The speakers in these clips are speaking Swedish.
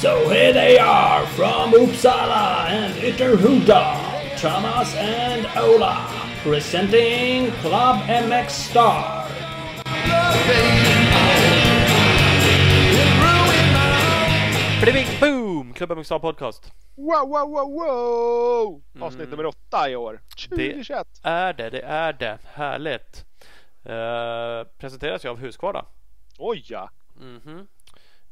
So here they are from Uppsala and Ytterhuda, Thomas and Ola, presenting Club MX Star. Bling boom! MX Star Podcast. Wow, wow, wow, wow! Avsnitt Mm. nummer åtta i år. Det 2021. är det, det är det. Härligt. Uh, presenteras ju av Husqvarna. Oj ja! Mhm.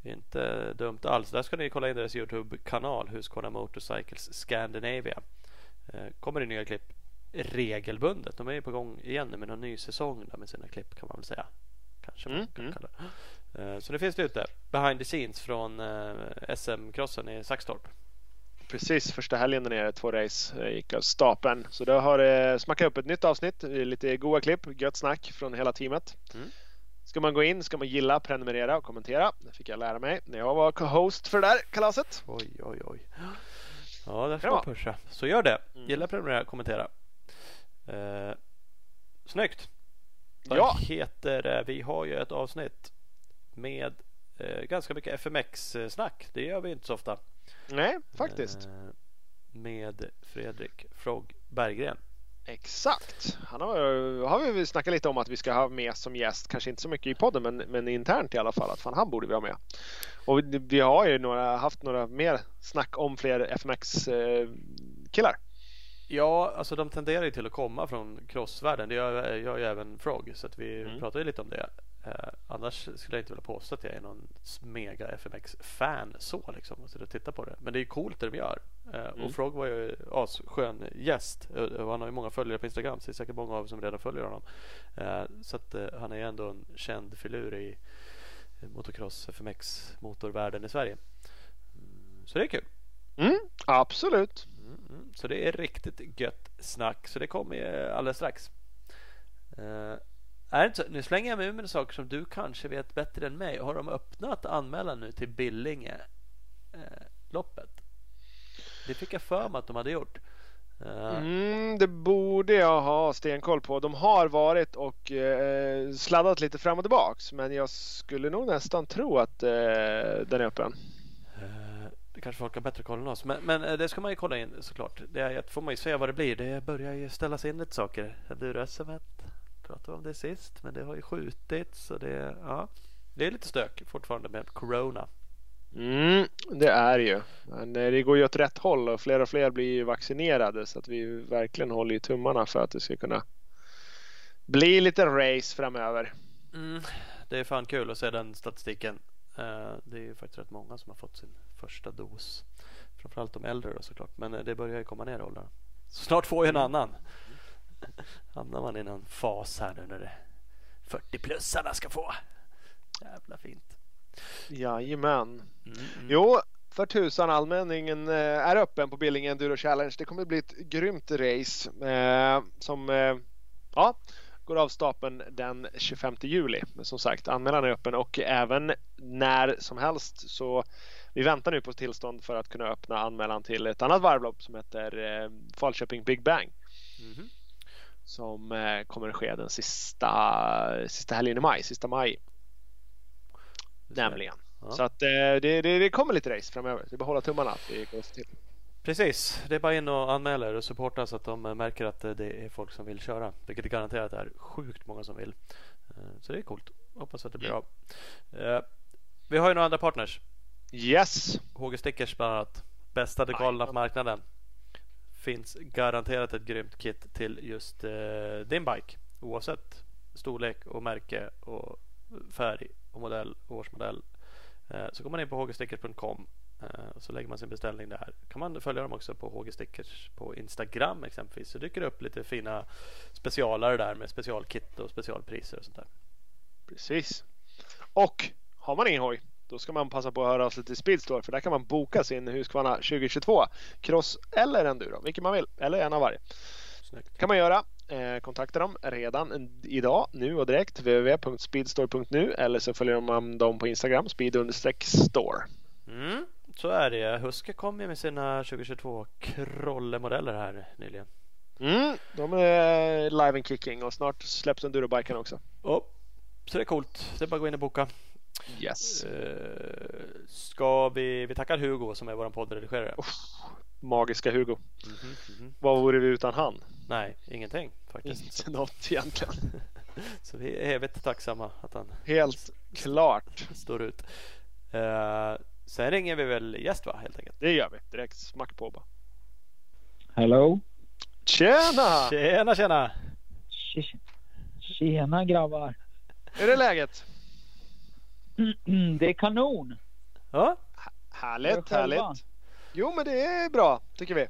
Inte dumt alls. Där ska ni kolla in deras Youtube-kanal Husqvarna Motorcycles Scandinavia. Eh, kommer det nya klipp regelbundet. De är ju på gång igen med någon ny säsong där med sina klipp kan man väl säga. Kanske man Mm, kan mm. kalla det. Eh, Så det finns det ute. Behind the scenes från SM-crossen i Saxtorp. Precis, första helgen där nere, två race, eh, gick av stapeln. Så då har det smackat upp ett nytt avsnitt, eh, lite goa klipp, gött snack från hela teamet. Mm. Ska man gå in ska man gilla, prenumerera och kommentera. Det fick jag lära mig när jag var co-host för det där kalaset. Oj, oj, oj. Ja, där ska man pusha. Så gör det. Mm. Gilla, prenumerera, kommentera. Eh, snyggt. Vad Ja. heter det? Vi har ju ett avsnitt med eh, ganska mycket FMX-snack. Det gör vi inte så ofta. Nej, faktiskt. Eh, med Fredrik Frog Berggren. Exakt. Han har, har vi snackat lite om att vi ska ha med som gäst, kanske inte så mycket i podden men, men internt i alla fall, att fan han borde vi ha med. Och vi, vi har ju några, haft några mer snack om fler FMX-killar. Ja, alltså de tenderar ju till att komma från crossvärlden. Det gör, gör ju även Frog. Så att vi Mm. pratar ju lite om det. Eh, annars skulle jag inte vilja påstå att jag är någon mega FMX-fan så liksom. Och sitter och tittar på det. Men det är coolt det de gör. Eh, Mm. Och Frog var ju asskön gäst. Eh, och han har ju många följare på Instagram. Så det är säkert många av er som redan följer honom. Eh, så att eh, han är ju ändå en känd filur i motocross FMX motorvärlden i Sverige. Mm, Så det är kul. Mm, absolut. Mm, mm. Så det är riktigt gött snack. Så det kommer alldeles strax. Är det inte så? Nu slänger jag mig ur med saker som du kanske vet bättre än mig. Har de öppnat anmälan nu till Billinge eh, loppet? Det fick jag för mig att de hade gjort. Eh, Mm, det borde jag ha stenkoll på. De har varit och eh, sladdat lite fram och tillbaks men jag skulle nog nästan tro att eh, den är öppen. eh, det kanske folk har bättre koll än oss. Men, men eh, det ska man ju kolla in såklart. Det är, får man ju se vad det blir. Det börjar ju ställas in lite saker. Enduro-SM pratade om det sist. Men det har ju skjutits. Och det, ja, det är lite stök fortfarande med Corona. Mm, det är ju. Men eh, det går ju åt rätt håll och fler och fler blir ju vaccinerade så att vi verkligen håller ju tummarna för att det ska kunna bli lite race framöver. Mm, det är fan kul att se den statistiken. Eh, det är ju faktiskt rätt många som har fått sin första dos. Framförallt de äldre då såklart. Men eh, det börjar ju komma ner i åldrarna. Snart får ju en annan. Hamnar man i någon fas här nu när det 40-plussarna ska få. Jävla fint. Jajamän. Mm, mm. Jo, för tusan anmälningen eh, är öppen på Billinge Enduro Challenge. Det kommer bli ett grymt race eh, som eh, ja, går av stapeln den 25 juli. Men som sagt, anmälan är öppen och även när som helst så vi väntar nu på tillstånd för att kunna öppna anmälan till ett annat varvlopp som heter eh, Falköping Big Bang Mhm. Som eh, kommer att ske den sista, sista helgen i maj, sista maj nämligen. Ja. Så att eh, det, det, det kommer lite race framöver. Det är bara hålla tummarna att det går till. Precis, det är bara in och anmäla er och supporta så att de eh, märker att det är folk som vill köra. Vilket är garanterat är sjukt många som vill. Så det är coolt. Hoppas att det blir av. Vi har ju några andra partners. Yes! HG Stickers bland annat. Bästa dekalerna på marknaden. Finns garanterat ett grymt kit till just eh, din bike. Oavsett storlek och märke och färg och modell och årsmodell. Eh, så går man in på hgstickers.com eh, och så lägger man sin beställning där. Kan man följa dem också på hgstickers på Instagram exempelvis. Så dyker det upp lite fina specialare där med specialkit och specialpriser och sånt där. Precis. Och har man ingen hoj då ska man passa på att höra av sig till Speedstore för där kan man boka sin Husqvarna 2022 Cross eller Enduro, vilken man vill. Eller en av varje. Snyggt. kan man göra. Eh, kontakta dem redan idag, nu och direkt. www.speedstore.nu eller så följer man dem på Instagram, speed-store. Mm, så är det. Huske kom ju med sina 2022 Krolle-modeller här nyligen. Mm, de är live and kicking och snart släpps endurobiken också. Oh, så det är coolt. Det är bara att gå in och boka. Yes. Uh, ska vi, vi tackar Hugo som är vår poddredigerare. Oh, magiska Hugo. Mm -hmm, mm -hmm. Vad vore vi utan han? Nej, ingenting faktiskt. Inte något egentligen. så vi är evigt tacksamma att han Helt klart står ut. Uh, sen ringer vi väl gäst va helt enkelt? Det gör vi direkt. Smack på bara. Hello. Tjena! Tjena tjena! Tjena grabbar! Hur är läget? Det är kanon! Ja. Härligt, härligt. Jo men det är bra tycker vi.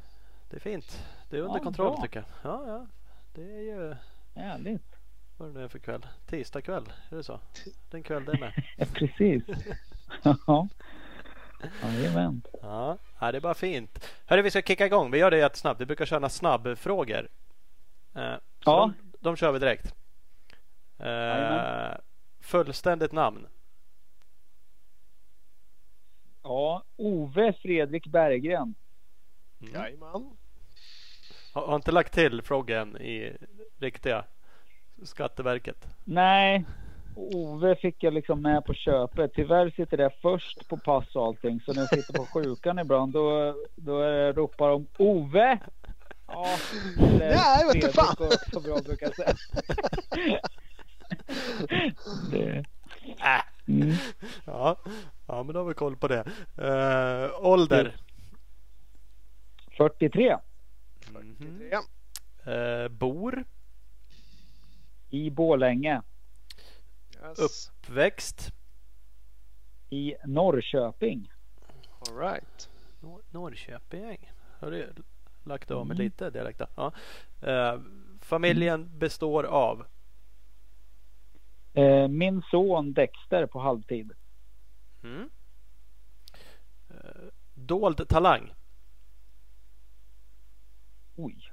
Det är fint. Det är under ja, kontroll bra. tycker jag. Ja, ja. Det är ju... Härligt. Vad är det nu är för kväll? Tisdag kväll, är det så? Den kväll det med. ja, precis. ja. Jajamän. Ja, det är bara fint. Hörru, vi ska kicka igång. Vi gör det jättesnabbt. Vi brukar köra snabbfrågor. Eh, ja. De, de kör vi direkt. Eh, fullständigt namn? Ja, Ove Fredrik Berggren. Mm. Jajamän. Har, har inte lagt till frågan i riktiga Skatteverket? Nej, Ove fick jag liksom med på köpet. Tyvärr sitter det först på pass och allting. Så när jag sitter på sjukan ibland då, då ropar de Ove! Ja, Nej, vet du fan! Så bra brukar jag säga. det. Äh. Mm. Ja. ja, men då har vi koll på det. Uh, ålder? 43. 43. Uh, bor? I Bålänge. Yes. Uppväxt? I Norrköping. All right. Nor Norrköping. Har du lagt av med mm. lite dialekt? Ja. Uh, familjen mm. består av? Uh, min son Dexter på halvtid. Mm. Uh, dold talang? Oj.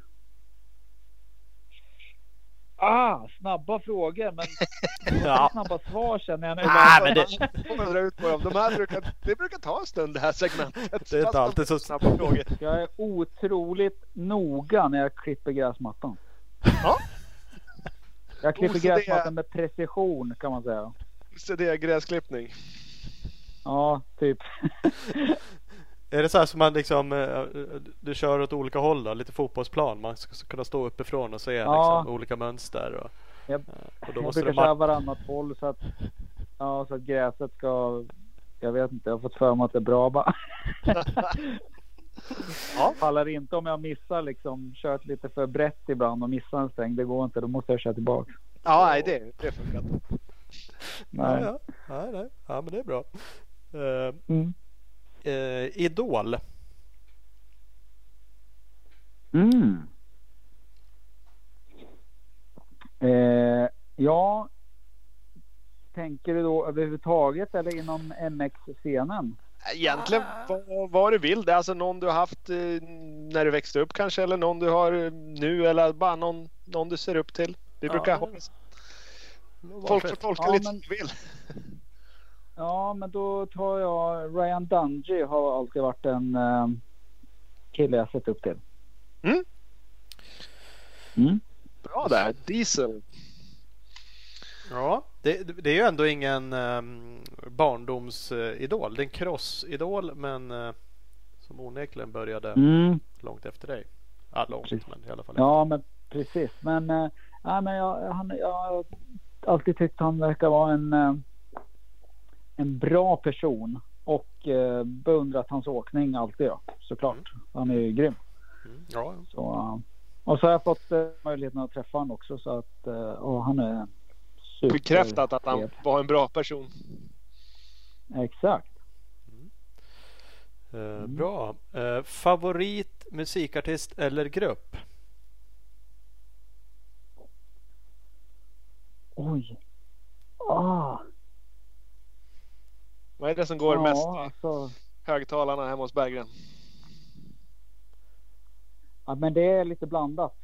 Ah, snabba frågor men ja. snabba svar känner jag nu. Ah, men det... ut på dem. De här brukar, det brukar ta en stund det här segmentet. Det är inte alltid så snabba frågor. Jag är otroligt noga när jag klipper gräsmattan. Ja. Jag klipper OCD... gräsmattan med precision kan man säga. OCD-gräsklippning. Ja, typ. Är det så här som man liksom du kör åt olika håll då? Lite fotbollsplan. Man ska kunna stå uppifrån och se ja. liksom, olika mönster. Och, jag, och då måste jag brukar köra varannat håll så att, ja, så att gräset ska Jag vet inte, jag har fått för mig att det är bra bara. ja. Faller inte om jag missar liksom kört lite för brett ibland och missar en stäng. Det går inte, då måste jag köra tillbaka. Ja, nej, det, det funkar inte. Nej. Ja, ja. Nej, nej. ja, men det är bra. Uh, mm eh, Idol. Mm. Eh, ja. Tänker du då överhuvudtaget eller inom MX-scenen? Egentligen vad, vad du vill. Det är alltså någon du har haft eh, när du växte upp kanske eller någon du har eh, nu eller bara någon, någon du ser upp till. Vi brukar ja, ha Folk får tolka ja, lite men... som de vill. Ja, men då tar jag Ryan Dungey har alltid varit en uh, kille jag sett upp till. Mm. Mm. Bra där, Diesel. Ja, det, det, är ju ändå ingen um, barndomsidol. Det är en crossidol men uh, som onekligen började mm. långt efter dig. Ja, långt precis. men i alla fall. Ja, men precis. Men, uh, nej, men jag, han, jag har alltid tyckt han verkar vara en uh, en bra person och eh, beundrat hans åkning alltid ja, såklart. Mm. Han är ju grym. Mm. Ja. Så, uh, och så har jag fått uh, möjligheten att träffa honom också så att uh, han är super Bekräftat att han var en bra person. Exakt. Mm. mm. Bra. favorit musikartist eller grupp? Oj. Ah. Vad är det som går ja, mest i alltså... högtalarna hemma hos Berggren? Ja, men det är lite blandat.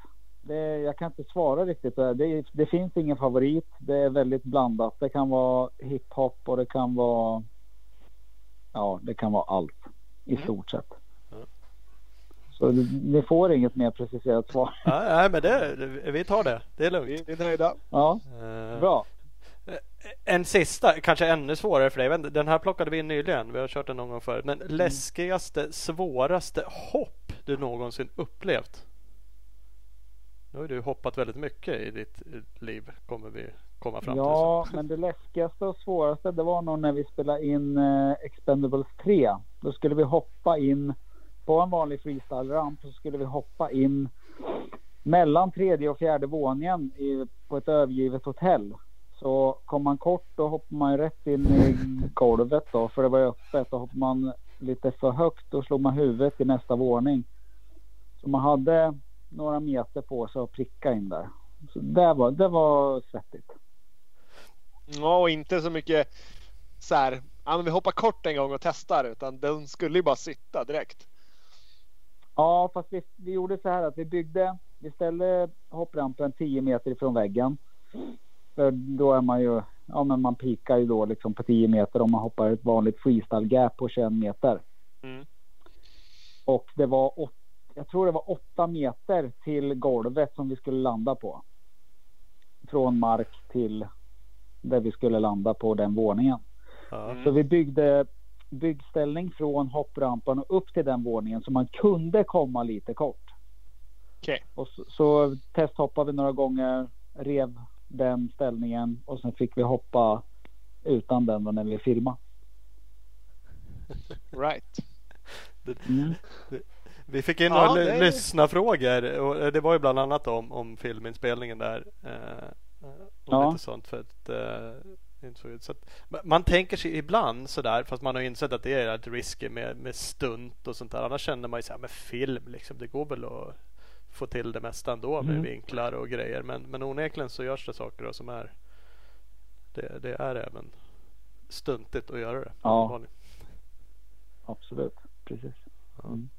Det, jag kan inte svara riktigt. Det, det finns ingen favorit. Det är väldigt blandat. Det kan vara hiphop och det kan vara. Ja, det kan vara allt i mm. stort sett. Mm. Så ni får inget mer preciserat svar. Ja, nej, men det, vi tar det. Det är lugnt. Vi, vi är nöjda. Ja, Eh, bra. En sista, kanske ännu svårare för dig. Den här plockade vi in nyligen. Vi har kört den någon gång förut. Men läskigaste, svåraste hopp du någonsin upplevt? Nu har du hoppat väldigt mycket i ditt eh, liv. Kommer vi komma fram Ja, men det läskigaste och svåraste det var nog när vi spelade in eh, Expendables 3. Då skulle vi hoppa in på en vanlig freestyle-ramp så skulle vi hoppa in mellan tredje och fjärde våningen i, på ett övergivet hotell. Så kom man kort då hoppar man rätt in i golvet då för det var ju öppet. och hoppar man lite för högt och slog man huvudet i nästa våning. Så man hade några meter på sig att pricka in där. Så det var, det var svettigt. Ja, och inte så mycket så här. Ja, vi hoppar kort en gång och testar utan den skulle ju bara sitta direkt. Ja, fast vi, vi gjorde så här att vi byggde, vi ställde hopprampen 10 meter ifrån väggen. För då är man ju, ja men man pikar ju då liksom på 10 meter om man hoppar ett vanligt freestyle gap på 21 meter. Mm. Och det var, jag tror det var 8 meter till golvet som vi skulle landa på. Från mark till där vi skulle landa på den våningen. Ja. Så vi byggde byggställning från hopprampan och upp till den våningen så man kunde komma lite kort. Okej. Och så, så testhoppade vi några gånger, rev den ställningen och sen fick vi hoppa utan den då när vi filmade. Right. Mm. Vi fick in Ja, några är- det... lyssnarfrågor och det var ju bland annat om, om filminspelningen där. Eh, och Ja. lite sånt för att, eh, så, så att ma- man tänker sig ibland sådär fast man har insett att det är lite risky med, med stunt och sånt där. Annars känner man ju såhär med film liksom. Det går väl att få till det mesta ändå med Mm. vinklar och grejer. Men, men onekligen så görs det saker då som är det, det är även stuntigt att göra det. Ja. Absolut, precis. Mm.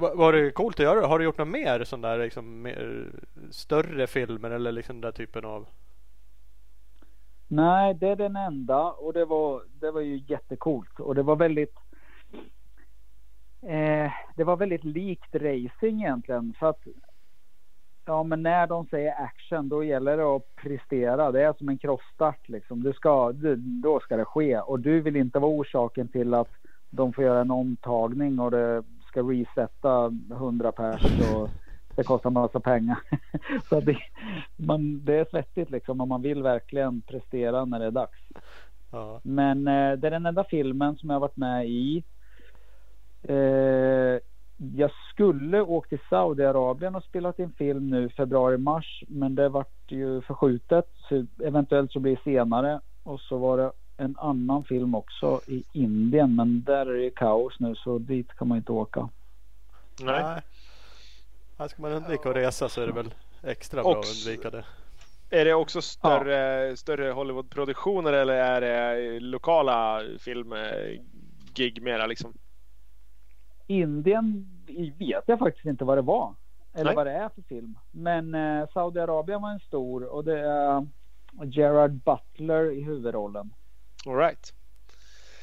Var det coolt att göra? Har du gjort något mer sån där liksom mer större filmer eller liksom den där typen av? Nej, det är den enda och det var, det var ju jättecoolt och det var väldigt eh, det var väldigt likt racing egentligen för att ja, men när de säger action då gäller det att prestera. Det är som en krossstart liksom. Du ska, du, då ska det ske och du vill inte vara orsaken till att de får göra en omtagning och det ska resetta 100 pers och det kostar massa pengar. Så det, man, det är svettigt liksom och man vill verkligen prestera när det är dags. Ja. Men eh, det är den enda filmen som jag varit med i. Eh, jag skulle åkt till Saudiarabien och spelat in film nu februari-mars. Men det vart ju förskjutet. Så eventuellt så blir det senare. Och så var det en annan film också i Indien. Men där är det kaos nu så dit kan man inte åka. Nej. Nej. Här ska man undvika att resa så är det väl extra bra att Också- undvika det. Är det också större, större Hollywoodproduktioner eller är det lokala filmgig mera liksom? Indien vet jag faktiskt inte vad det var. Eller Nej. vad det är för film. Men eh, Saudiarabien var en stor och det är Gerard Butler i huvudrollen. All right.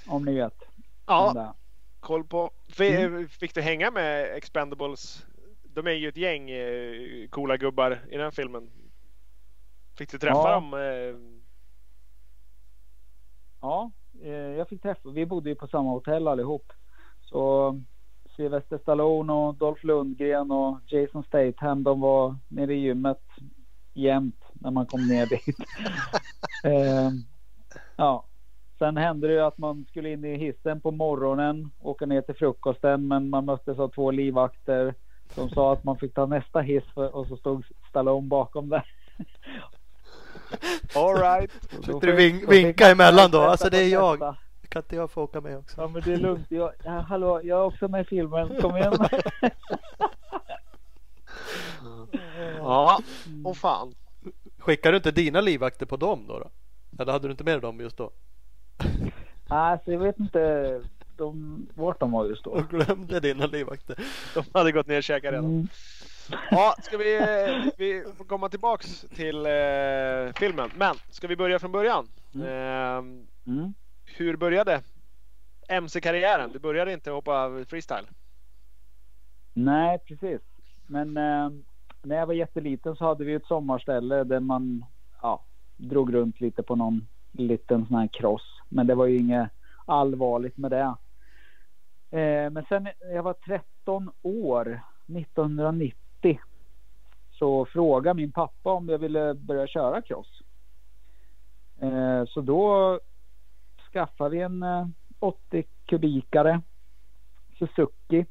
Om ni vet. Ja, koll på. F- Fick du hänga med Expendables? De är ju ett gäng eh, coola gubbar i den filmen. Fick du träffa Ja. dem? Eh, Ja, eh, jag fick träffa. Vi bodde ju på samma hotell allihop. Så Sylvester Stallone och Dolph Lundgren och Jason Statham de var nere i gymmet jämt när man kom ner dit. eh, ja. Sen hände det ju att man skulle in i hissen på morgonen, åka ner till frukosten, men man möttes av två livvakter som sa att man fick ta nästa hiss för, och så stod Stallone bakom där. all right. Och Sitter då du fick- då fick vinka emellan då? Alltså, det är jag. Kan inte jag få åka med också? Ja men det är lugnt. Jag, ja, hallå, jag är också med i filmen. Kom igen. Ja, och fan. Skickar du inte dina livvakter på dem då? då? Eller hade du inte med dem just då? alltså jag vet inte de, vart de var just då. Och glömde dina livvakter? De hade gått ner och käkat redan. Mm. Ja, ska vi, vi får komma tillbaks till eh, filmen. Men ska vi börja från början? Eh, Mm. hur började MC-karriären? Du började inte hoppa freestyle? Nej, precis. Men eh, när jag var jätteliten så hade vi ett sommarställe där man ja, drog runt lite på någon liten sån här kross. Men det var ju inget allvarligt med det. Eh, men sen när jag var 13 år, 1990, så frågade min pappa om jag ville börja köra cross. Eh, så då skaffade vi en eh, 80 kubikare Suzuki.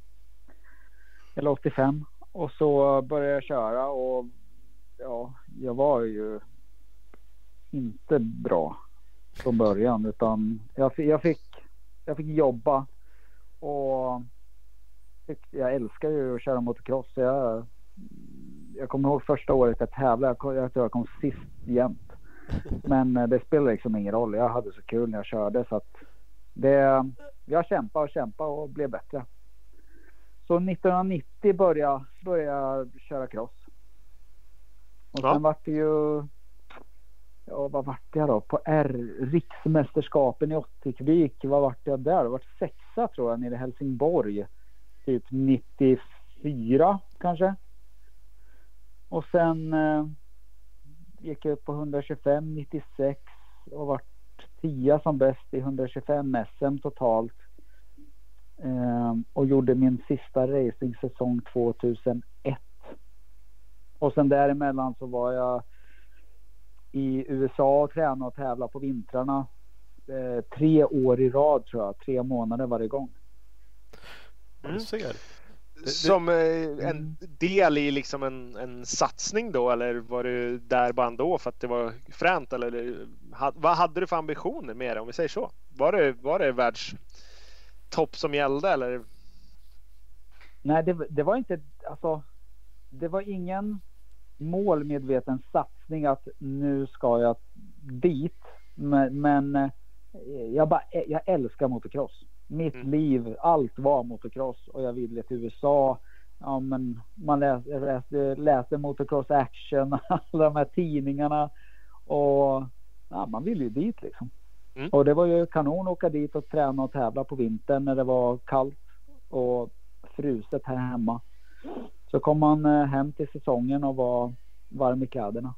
Eller 85. Och så började jag köra och ja, jag var ju inte bra från början utan jag, jag, fick, jag fick jobba och jag älskar ju att köra motocross. Jag, jag kommer ihåg första året jag tävlade. Jag, kom- jag tror jag kom sist jämt. Men eh, det spelar liksom ingen roll. Jag hade så kul när jag körde så att det, jag kämpade och kämpade och blev bättre. Så 1990 började, började jag köra cross. Och Ja. sen vart det ju, ja vad vart jag då? På R, riksmästerskapen i 80 kubik. Vad vart jag där? Jag vart sexa tror jag nere i Helsingborg. Typ 94 kanske. Och sen eh, gick jag upp på 125, 96 och vart tia som bäst i 125 SM totalt. Eh, och gjorde min sista racingsäsong 2001. Och sen däremellan så var jag i USA och tränade och tävlade på vintrarna. Eh, tre år i rad tror jag, tre månader varje gång. Du ser. det- Som eh, en del i liksom en, en satsning då eller var du där bara ändå för att det var fränt eller ha, vad hade du för ambitioner med det om vi säger så? Var det, var det världstopp som gällde eller? Nej, det, det var inte, alltså, det var ingen målmedveten satsning att nu ska jag dit. Men, men eh, jag, bara, jag älskar motocross. Mitt Mm. liv, allt var motocross och jag ville till USA. Ja, men man läste, läste, läste motocross action, alla de här tidningarna. Och ja, man ville ju dit liksom. Mm. Och det var ju kanon att åka dit och träna och tävla på vintern när det var kallt och fruset här hemma. Så kom man eh, hem till säsongen och var varm i kläderna.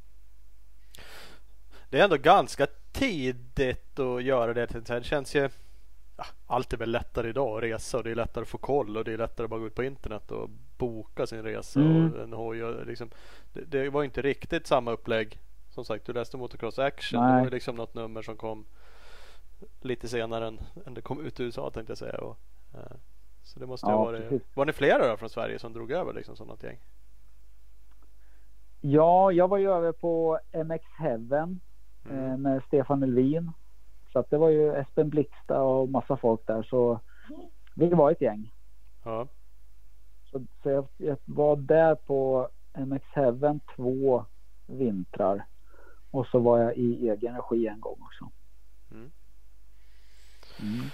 Det är ändå ganska tidigt att göra det. Det känns ju... Ja, allt är väl lättare idag att resa och det är lättare att få koll och det är lättare att bara gå ut på internet och boka sin resa Mm. och en hoj. Liksom, det, det var inte riktigt samma upplägg. Som sagt, du läste Motocross Action. Det Nej. var ju liksom något nummer som kom lite senare än, än det kom ut i USA tänkte jag säga. Och, eh, så det måste Ja, ha varit... precis. Var ni flera då från Sverige som drog över liksom som något gäng? Ja, jag var ju över på MX Heaven Mm. eh, med Stefan Elvin. Så att det var ju Espen Blixta och massa folk där. Så vi var ett gäng. Ja. Så, så jag, jag var där på MX Heaven två vintrar. Och så var jag i egen regi en gång också. Mm. Mm.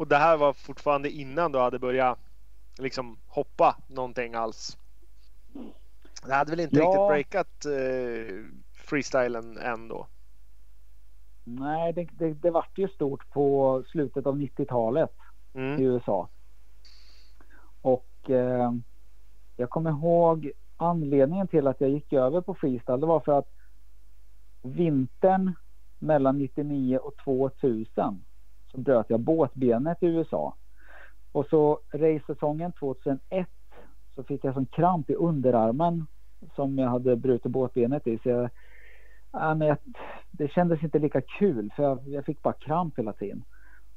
Och det här var fortfarande innan du hade börjat liksom hoppa någonting alls? Det hade väl inte Ja. riktigt breakat eh, freestylen än då? Nej, det, det, det vart ju stort på slutet av 90-talet. i Mm. USA. Och eh, jag kommer ihåg anledningen till att jag gick över på freestyle. Det var för att vintern mellan 99 och 2000 så bröt jag båtbenet i USA. Och så racesäsongen 2001 så fick jag sån kramp i underarmen som jag hade brutit båtbenet i. Så jag, ja, men jag, det kändes inte lika kul för jag, jag fick bara kramp hela tiden.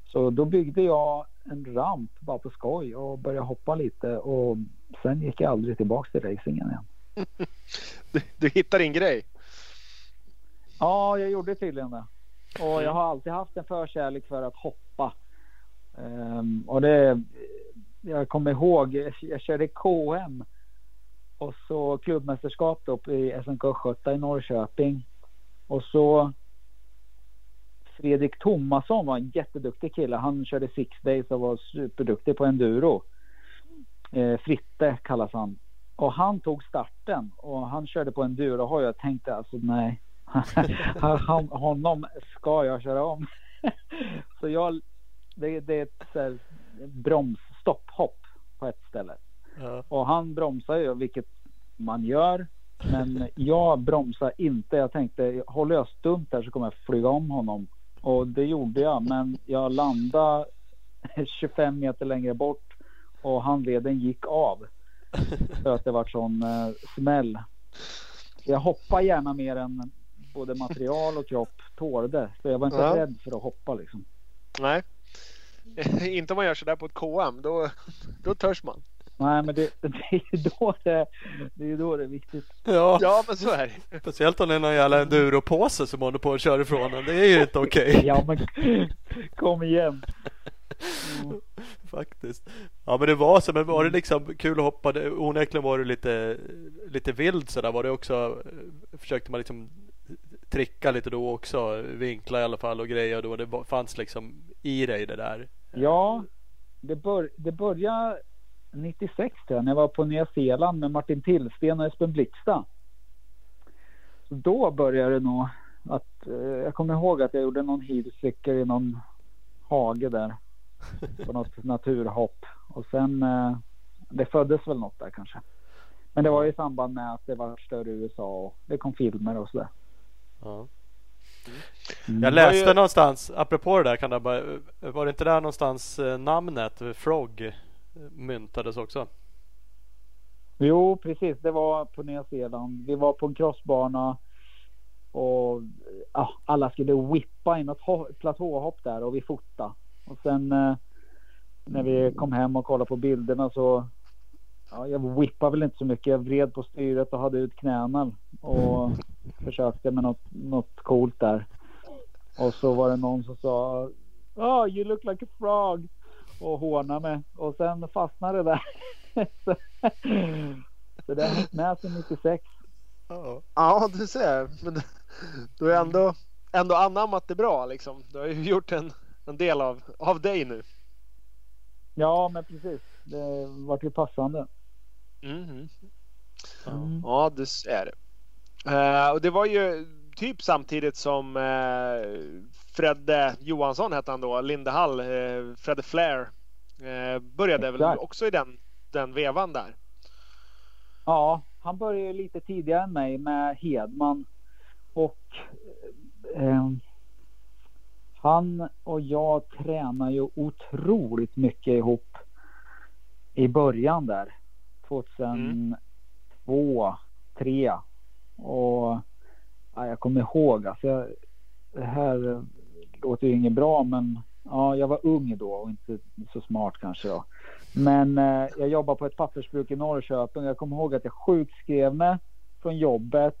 Så då byggde jag en ramp bara på skoj och började hoppa lite och sen gick jag aldrig tillbaks till racingen igen. Du, du hittar din grej? Ja, jag gjorde tydligen det. Och jag har alltid haft en förkärlek för att hoppa. Um, och det, jag kommer ihåg, jag, jag körde KM och så klubbmästerskap då i SMK Östgöta i Norrköping. Och så Fredrik Tomasson var en jätteduktig kille. Han körde six days och var superduktig på enduro. Eh, Fritte kallas han. Och han tog starten och han körde på enduro och jag tänkte alltså nej. Han- honom ska jag köra om. så jag, det, det är ett här bromsstopphopp på ett ställe. Ja. Och han bromsar ju, vilket man gör. Men jag bromsar inte. Jag tänkte, håller jag stumt där så kommer jag flyga om honom. Och det gjorde jag, men jag landade 25 meter längre bort och handleden gick av. För att det var sån eh, smäll. Jag hoppar gärna mer än både material och kropp tålde. Så jag var inte Ja. rädd för att hoppa liksom. Nej. inte om man gör sådär på ett KM. Då, då törs man. Nej, men det, det är ju då det, det, är ju då det är viktigt. Ja, Ja, men så är det. speciellt om det är någon jävla enduropåse som håller på att köra ifrån en. Det är ju inte okej. Ja, men kom igen. Faktiskt. Ja men det var så, men var det liksom kul att hoppa? Onekligen var det lite, lite vild sådär. Var det också, eh, försökte man liksom tricka lite då också? Vinkla i alla fall och grejer då. Det fanns liksom i dig det där. Ja, det, bör, det började 96 tror jag, när jag var på Nya Zeeland med Martin Tillsten och Espen Blixta. Så då började det nog att, eh, jag kommer ihåg att jag gjorde någon heelflicker i någon hage där. På något naturhopp. Och sen, eh, det föddes väl något där kanske. Men det var i samband med att det var större USA och det kom filmer och sådär. Ja. Mm. Jag läste någonstans, apropå det där, kan det bara, var det inte där någonstans eh, namnet Frog myntades också? Jo, precis. Det var på Nya Zeeland. Vi var på en crossbana och ja, alla skulle whippa in ett ho- platåhopp där och vi fotade. Och sen eh, när vi kom hem och kollade på bilderna så ja, jag whippade väl inte så mycket. Jag vred på styret och hade ut knäna och försökte med något, något coolt där. Och så var det någon som sa Oh, you look like a frog och hånade mig och sen fastnade det där. så, så det har hängt med sedan 96. Ja. Ja, du ser. Men du har ändå, ändå anammat det bra liksom. Du har ju gjort en, en del av, av dig nu. Ja, men precis. Det vart ju passande. Mhm. Mm. Ja, det är Eh, och det var ju typ samtidigt som uh, Fredde Johansson hette han då, Lindehall, uh, Fredde Flair började väl Exakt. också i den, den vevan där. Ja, han började lite tidigare än mig med Hedman. Och han och jag tränar ju otroligt mycket ihop i början där. 2002, 2003. Och ja, jag kommer ihåg, alltså jag, det här låter ju inget bra men ja, jag var ung då och inte så smart kanske då. Men eh, jag jobbar på ett pappersbruk i Norrköping. Jag kommer ihåg att jag sjukskrev mig från jobbet.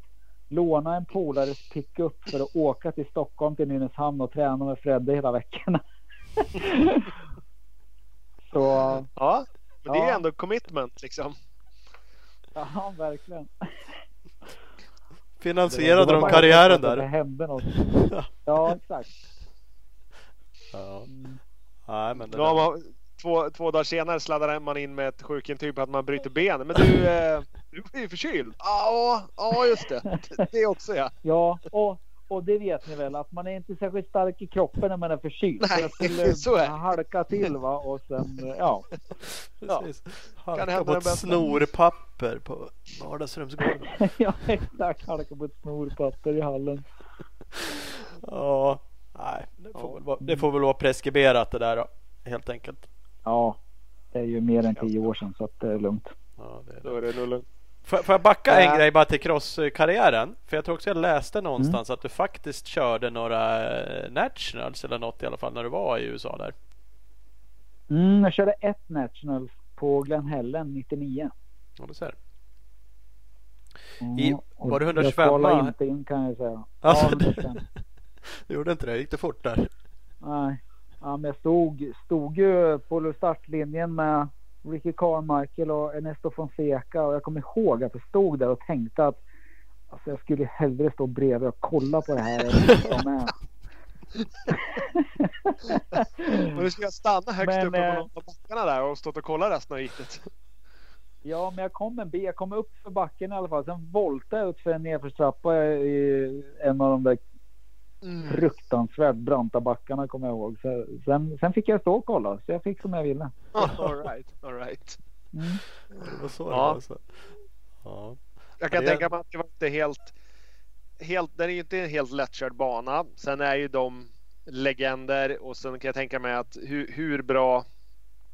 Lånade en polares pickup för att åka till Stockholm till Nynäshamn och träna med Fredde hela veckorna. Så Ja, men det är Ja. ändå commitment liksom. ja, verkligen. Finansierade de karriären att Det där? hände något. Ja, exakt. Ja. Mm. Nej men det Ja, där. man, två, två dagar senare sladdar man in med ett sjukintyg på att man bryter benet. Men du, eh, du var ju förkyld. Ja, ja just det. Det också ja. Ja, och, och det vet ni väl att man är inte särskilt stark i kroppen när man är förkyld. Nej, jag skulle så är det. halka till va och sen ja. Precis. Kan Halka hända på ett snorpapper på vardagsrumsgolvet. ja, exakt. Halka på ett snorpapper i hallen. Ja, nej, det får, väl vara, det får väl vara preskriberat det där då, helt enkelt. Ja, det är ju mer än tio år sedan så att det är lugnt. Ja, det är Då det. är det nog lugnt. Får, får jag backa en grej bara till crosskarriären? För jag tror också jag läste någonstans att du faktiskt körde några eh, nationals eller något i alla fall när du var i USA där. Mm, jag körde ett national på Glen Helen 99. Ja, du ser. Mm, I- var det Jag 125? kvalade inte in kan jag säga. Alltså, ja, 125. Du gjorde inte det? Gick det fort där? Nej. Ja, men jag stod, stod ju på startlinjen med Ricky Carmichael och Ernesto Fonseca och jag kommer ihåg att jag stod där och tänkte att alltså, jag skulle hellre stå bredvid och kolla på det här än med. Men du ska stanna högst Men, uppe eh, på någon av backarna där och stått och kollat resten av heatet. Ja, men jag kom en bit. Jag kom upp för backen i alla fall. Sen voltade jag ut för en nedförstrappa i en av de där Mm. fruktansvärt branta backarna kommer jag ihåg. Så, sen, sen fick jag stå och kolla så jag fick som jag ville. all right, all right. Mm. Det var så det Ja. var alltså. Ja. Jag kan det- tänka mig att det var inte helt, helt... Den är ju inte en helt lättkörd bana. Sen är ju de legender och sen kan jag tänka mig att hur, hur bra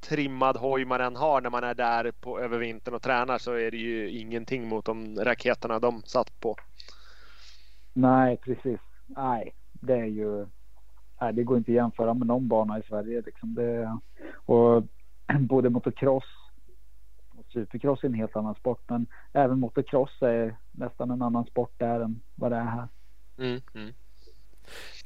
trimmad hoj man än har när man är där på över vintern och tränar så är det ju ingenting mot de raketerna de satt på. Nej, precis. Nej, det är ju. Nej, det går inte att jämföra med någon bana i Sverige liksom. Det, och både motocross och supercross är en helt annan sport, men även motocross är nästan en annan sport där än vad det är här. Mm, mm.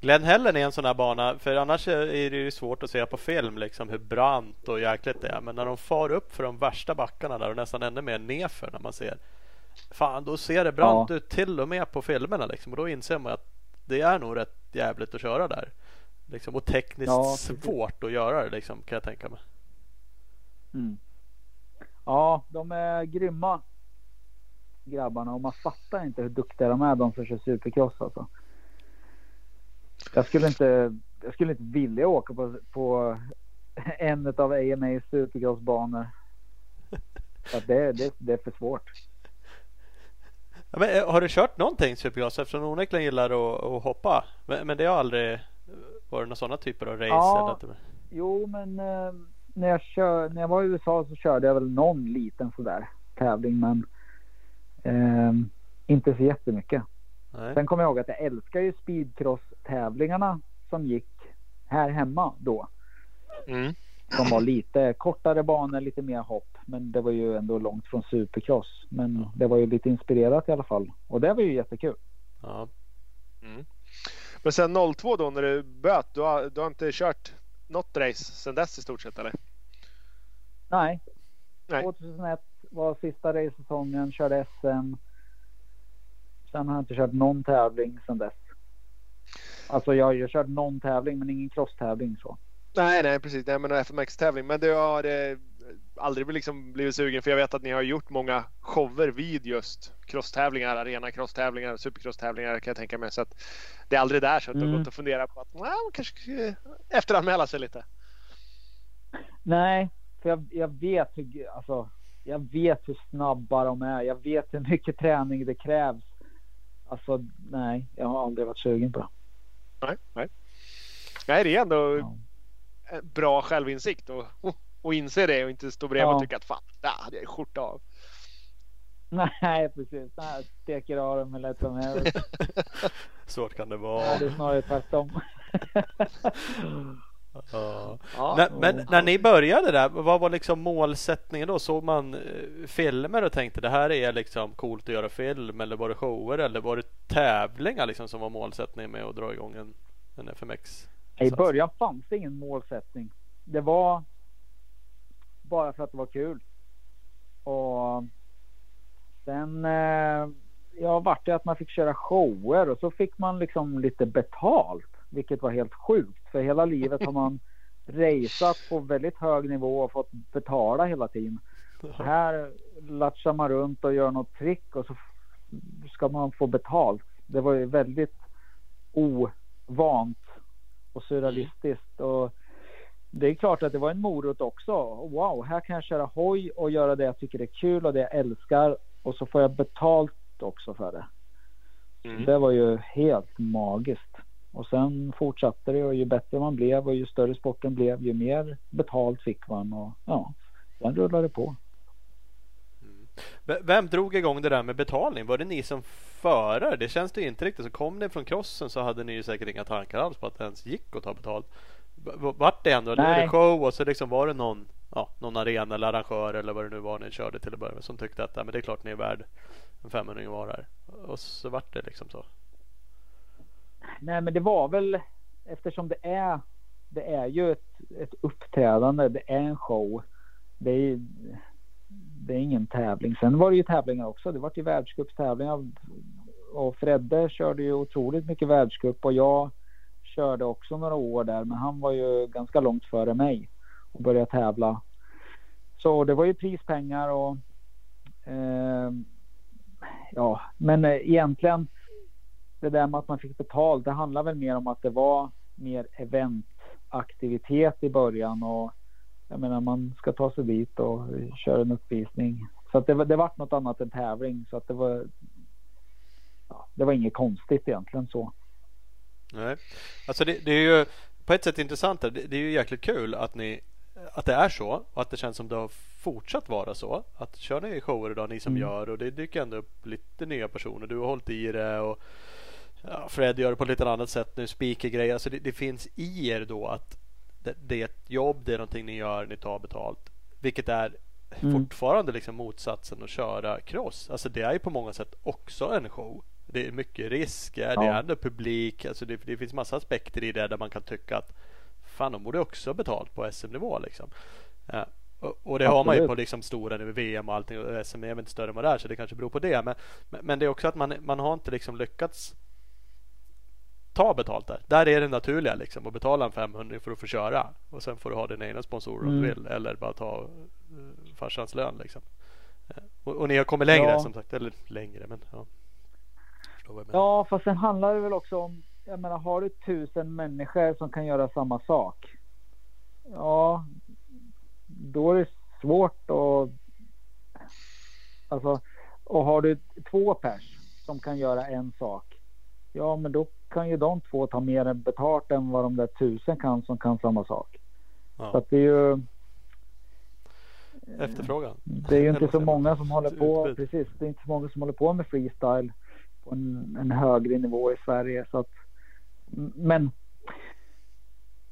Glen Helen är en sån här bana för annars är det ju svårt att se på film liksom hur brant och jäkligt det är. Men när de far upp för de värsta backarna där och nästan ännu mer nerför när man ser. Fan då ser det brant Ja. ut till och med på filmerna liksom. Och då inser man att det är nog rätt jävligt att köra där. Liksom, och tekniskt Ja, svårt att göra det liksom kan jag tänka mig. Mm. Ja, de är grymma grabbarna och man fattar inte hur duktiga de är de som kör supercross alltså. Jag skulle inte, jag skulle inte vilja åka på, på en av AMAs supercrossbanor. Att det, det, det är för svårt. Men, eh, har du kört någonting supercross eftersom du onekligen gillar att, att hoppa? Men, men det har aldrig varit några sådana typer av race? Ja. Eller. Jo, men eh, när, jag kör, när jag var i USA så körde jag väl någon liten sådär tävling, men eh, inte så jättemycket. Nej. Sen kommer jag ihåg att jag älskar ju speedcross-tävlingarna som gick här hemma då. Mm. De var lite kortare banor, lite mer hopp. Men det var ju ändå långt från supercross. Men Ja. det var ju lite inspirerat i alla fall. Och det var ju jättekul. Ja. Mm. Men sen 02 då när du böt, du har, du har inte kört något race sen dess i stort sett eller? Nej. Nej. 2001 var sista racesäsongen, körde SM. Sen har jag inte kört någon tävling sen dess. Alltså jag har ju kört någon tävling men ingen crosstävling så. Nej, nej precis. Nej, men en FMX-tävling. Men du har eh, aldrig liksom blivit sugen för jag vet att ni har gjort många shower vid just crosstävlingar, arena crosstävlingar, supercrosstävlingar kan jag tänka mig. Så att det är aldrig där så att du har Mm. gått och funderat på att man kanske efteranmäla sig lite. Nej, för jag, jag vet hur, alltså, jag vet hur snabba de är. Jag vet hur mycket träning det krävs. Alltså nej, jag har aldrig varit sugen på det. Nej, nej. Nej, det är ändå Ja. Bra självinsikt och, och inse det och inte stå bredvid Ja. och tycka att fan, det hade jag skjorta av. Nej, precis. Nej, steker av dem hur lätt som helst. Svårt kan det Nej, vara. det är snarare tvärtom. Ja. Ja. När, men när ni började där, vad var liksom målsättningen då? Såg man eh, filmer och tänkte det här är liksom coolt att göra film eller var det shower eller var det tävlingar liksom som var målsättningen med att dra igång en, en FMX? I början fanns det ingen målsättning. Det var bara för att det var kul. Och sen eh, ja, vart det att man fick köra shower och så fick man liksom lite betalt. Vilket var helt sjukt. För hela livet har man raceat på väldigt hög nivå och fått betala hela tiden. Här latchar man runt och gör något trick och så ska man få betalt. Det var ju väldigt ovant och surrealistiskt. Och det är klart att det var en morot också. Wow, här kan jag köra hoj och göra det jag tycker är kul och det jag älskar. Och så får jag betalt också för det. Mm. Det var ju helt magiskt. Och sen fortsatte det och ju bättre man blev och ju större sporten blev ju mer betalt fick man och ja, sen rullade det på. Vem drog igång det där med betalning? Var det ni som förare? Det känns det ju inte riktigt. Så kom ni från crossen så hade ni ju säkert inga tankar alls på att det ens gick att ta betalt. Vart det ändå? Är det Nej. show och så liksom var det någon, ja, någon arena eller arrangör eller vad det nu var ni körde till att börja med som tyckte att men det är klart ni är värd en 500 var här. Och så vart det liksom så. Nej, men det var väl eftersom det är. Det är ju ett, ett uppträdande. Det är en show. Det är, det är ingen tävling. Sen var det ju tävlingar också. Det var ju världscupstävlingar och Fredde körde ju otroligt mycket världscup och jag körde också några år där. Men han var ju ganska långt före mig och började tävla. Så det var ju prispengar och eh, ja, men eh, egentligen det där med att man fick betalt, det handlar väl mer om att det var mer eventaktivitet i början och jag menar man ska ta sig dit och köra en uppvisning. Så att det, var, det vart något annat än tävling så att det var. Ja, det var inget konstigt egentligen så. Nej, alltså det, det är ju på ett sätt intressant. Det, det är ju jäkligt kul att ni att det är så och att det känns som det har fortsatt vara så. Att kör ni shower idag ni som mm. gör och det dyker ändå upp lite nya personer. Du har hållit i det och ja, Fred gör det på ett lite annat sätt nu. Speaker-grejer. Alltså det, det, finns i er då att det, det, är ett jobb, det är någonting ni gör, ni tar betalt. Vilket är mm. fortfarande liksom motsatsen att köra cross. Alltså det är ju på många sätt också en show. Det är mycket risker, ja. det är ändå publik. Alltså det, det finns massa aspekter i det där man kan tycka att fan de borde också ha betalt på SM-nivå liksom. Ja. Och, och, det Absolut. har man ju på liksom stora VM och allting. Och SM är inte större än vad det är så det kanske beror på det. Men, men det är också att man, man har inte liksom lyckats ta betalt där. Där är det naturliga liksom att betala en 500 för att få köra. Och sen får du ha dina egna sponsorer mm. om du mm. vill. Eller bara ta uh, farsans lön liksom. Och, och, ni har kommit längre ja. som sagt. Eller längre men ja. Ja fast sen handlar det väl också om jag menar, har du tusen människor som kan göra samma sak. Ja, då är det svårt att. Alltså, och har du två pers som kan göra en sak. Ja, men då kan ju de två ta mer betalt än vad de där tusen kan som kan samma sak. Ja. Så att det är ju. Efterfrågan. Det är ju inte så många som håller på. Precis, det är inte så många som håller på med freestyle på en, en högre nivå i Sverige så att men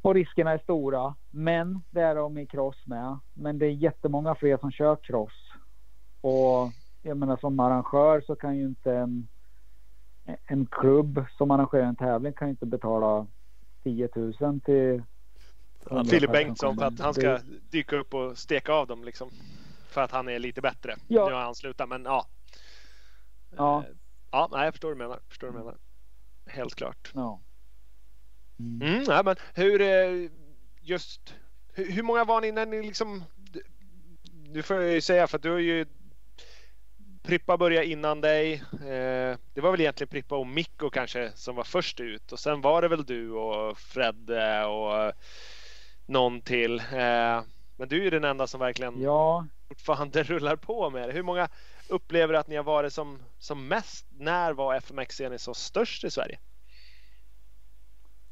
och riskerna är stora. Men det är de i cross med. Men det är jättemånga fler som kör cross. Och jag menar som arrangör så kan ju inte en, en klubb som arrangerar en tävling kan ju inte betala 10 000 till Filip Bengtsson för att han ska dyka upp och steka av dem liksom. För att han är lite bättre. Ja. Nu har han slutat men ja. Ja. Eh, ja, nej, jag förstår vad du menar. Förstår du menar. Helt klart. Ja. Mm. mm, ja, men hur eh, just hur, hur, många var ni när ni liksom? Nu får jag ju säga för att du har ju Prippa började innan dig. Eh, det var väl egentligen Prippa och Mikko kanske som var först ut och sen var det väl du och Fredde och någon till. Eh, men du är ju den enda som verkligen ja. fortfarande rullar på med det. Hur många upplever att ni har varit som, som mest? När var FMX-scenen så störst i Sverige?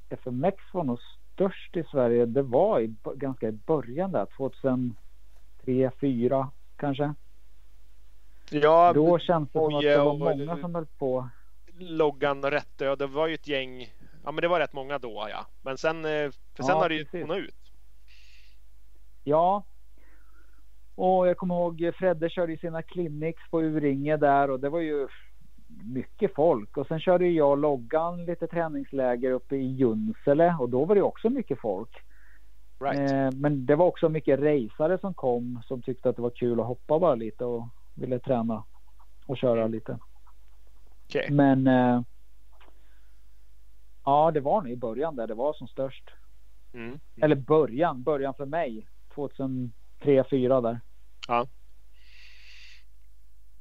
FMX var nog störst i Sverige. Det var i, ganska i början där, 2003, 2004 kanske. Ja, Då känns det som att det var många som höll på. Loggan och Rättö, det var ju ett gäng. Ja, men det var rätt många då, ja. Men sen, eh, för sen ja, har det ju tonat ut. Ja. Och jag kommer ihåg Fredde körde sina clinics på Uringe där och det var ju mycket folk och sen körde jag och Loggan lite träningsläger uppe i Junsele och då var det också mycket folk. Right. Eh, men det var också mycket racare som kom som tyckte att det var kul att hoppa bara lite och ville träna och köra lite. Okay. Men eh, ja, det var nog i början där det var som störst. Mm. Mm. Eller början, början för mig 2003, 2004 där. Ja.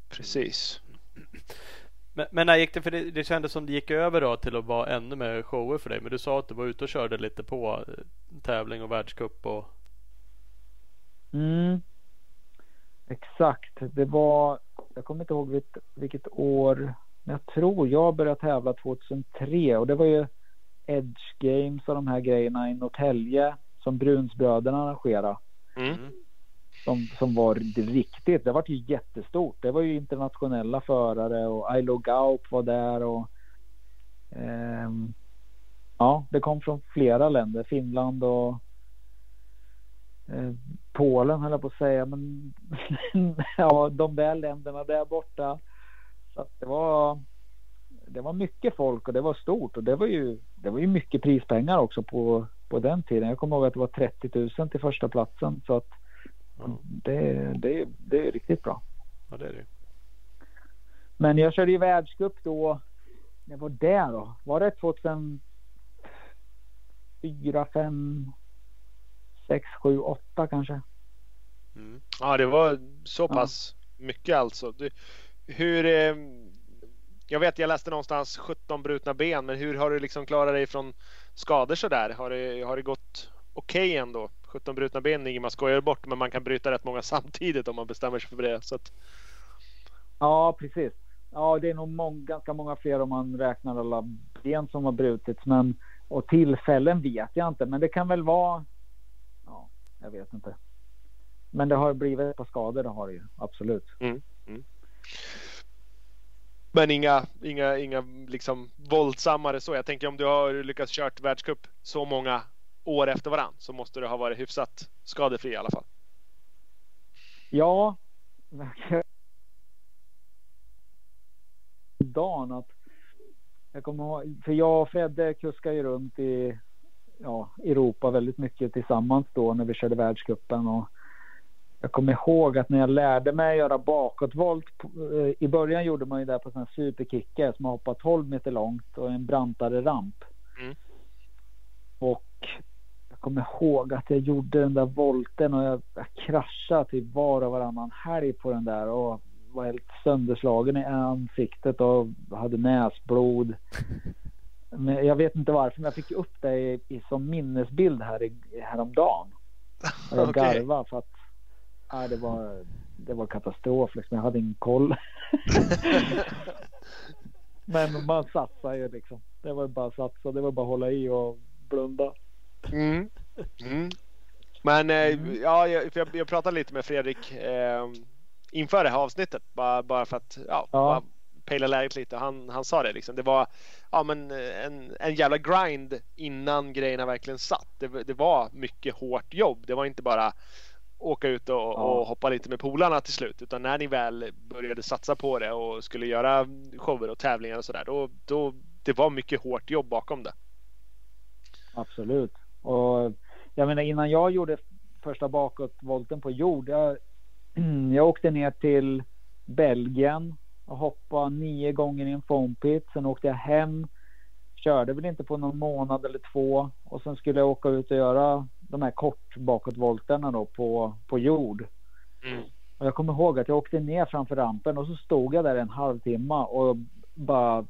Precis. Men, men när gick det? För det, det kändes som det gick över då till att vara ännu mer shower för dig. Men du sa att du var ute och körde lite på eh, tävling och världscup och. Mm. Exakt. Det var. Jag kommer inte ihåg vilket, vilket år. Men jag tror jag började tävla 2003 och det var ju Edge Games och de här grejerna i Norrtälje som Brunsbröderna arrangerade. Mm. som, som var riktigt. Det var ju jättestort. Det var ju internationella förare och Ailo Gaup var där och eh, ja, det kom från flera länder. Finland och eh, Polen höll jag på att säga, men ja, de där länderna där borta. Så det var. Det var mycket folk och det var stort och det var ju. Det var ju mycket prispengar också på på den tiden. Jag kommer ihåg att det var 30 000 till första platsen så att det, det, det är riktigt bra. Ja, det är det. Men jag körde ju världscup då. Det var det då. Var det 2004, 5, 6, 7, 8 kanske? Mm. Ja, det var så pass ja. mycket alltså. Du, hur? Eh, jag vet, jag läste någonstans 17 brutna ben, men hur har du liksom klarat dig från skador så där? Har det, har det gått okej okay ändå 17 brutna ben är man skojar bort, men man kan bryta rätt många samtidigt om man bestämmer sig för det. Så att... Ja, precis. Ja, det är nog mång, ganska många fler om man räknar alla ben som har brutits. Men, och tillfällen vet jag inte, men det kan väl vara... Ja, jag vet inte. Men det har blivit par skador, det har det ju absolut. Mm, mm. Men inga, inga, inga liksom våldsammare så. Jag tänker om du har lyckats kört världscup så många år efter varann så måste du ha varit hyfsat skadefri i alla fall. Ja. Dan att jag kommer ihåg, för jag och Fredde kuskade ju runt i ja, Europa väldigt mycket tillsammans då när vi körde världscupen och jag kommer ihåg att när jag lärde mig göra bakåtvolt. Eh, I början gjorde man ju det på sån superkickar som har hoppat 12 meter långt och en brantare ramp. Mm. Och jag kommer ihåg att jag gjorde den där volten och jag, jag kraschade typ var och varannan helg på den där och var helt sönderslagen i ansiktet och hade näsblod. Men jag vet inte varför, men jag fick upp det i, i som minnesbild här i, häromdagen. Och jag okay. garvade för att ja, det, var, det var katastrof. Liksom. Jag hade ingen koll. Men man satsar ju liksom. Det var bara att satsa. Det var bara att hålla i och blunda. Mm. Mm. Men eh, mm. ja, jag, jag, jag pratade lite med Fredrik eh, inför det här avsnittet. Bara, bara för att ja, ja. pejla läget lite. Han, han sa det liksom. Det var ja, men en, en jävla grind innan grejerna verkligen satt. Det, det var mycket hårt jobb. Det var inte bara åka ut och, ja. och, hoppa lite med polarna till slut. Utan när ni väl började satsa på det och skulle göra shower och tävlingar och sådär. Då, då, det var mycket hårt jobb bakom det. Absolut. Och jag menar innan jag gjorde första bakåtvolten på jord. Jag, jag åkte ner till Belgien och hoppade nio gånger i en foam pit. Sen åkte jag hem. Körde väl inte på någon månad eller två och sen skulle jag åka ut och göra de här kort bakåtvolterna då på, på jord. Mm. Och jag kommer ihåg att jag åkte ner framför rampen och så stod jag där en halvtimme och bara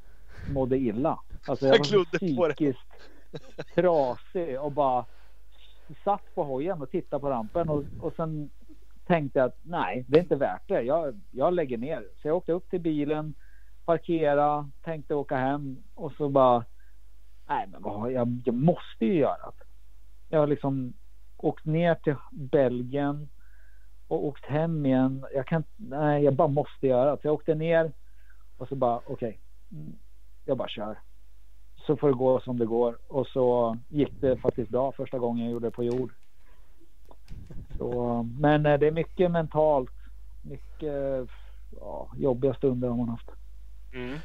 mådde illa. Alltså jag, jag var psykiskt trasig och bara satt på hojen och tittade på rampen och, och sen tänkte jag att nej, det är inte värt det. Jag, jag lägger ner. Så jag åkte upp till bilen, parkera, tänkte åka hem och så bara nej, men vad, jag, jag måste ju göra det jag har liksom åkt ner till Belgien och åkt hem igen. Jag kan nej, jag bara måste göra det. Jag åkte ner och så bara okej, okay, jag bara kör. Så får det gå som det går och så gick det faktiskt bra första gången jag gjorde det på jord. Så, men eh, det är mycket mentalt, mycket ja, jobbiga stunder har man haft. Mm.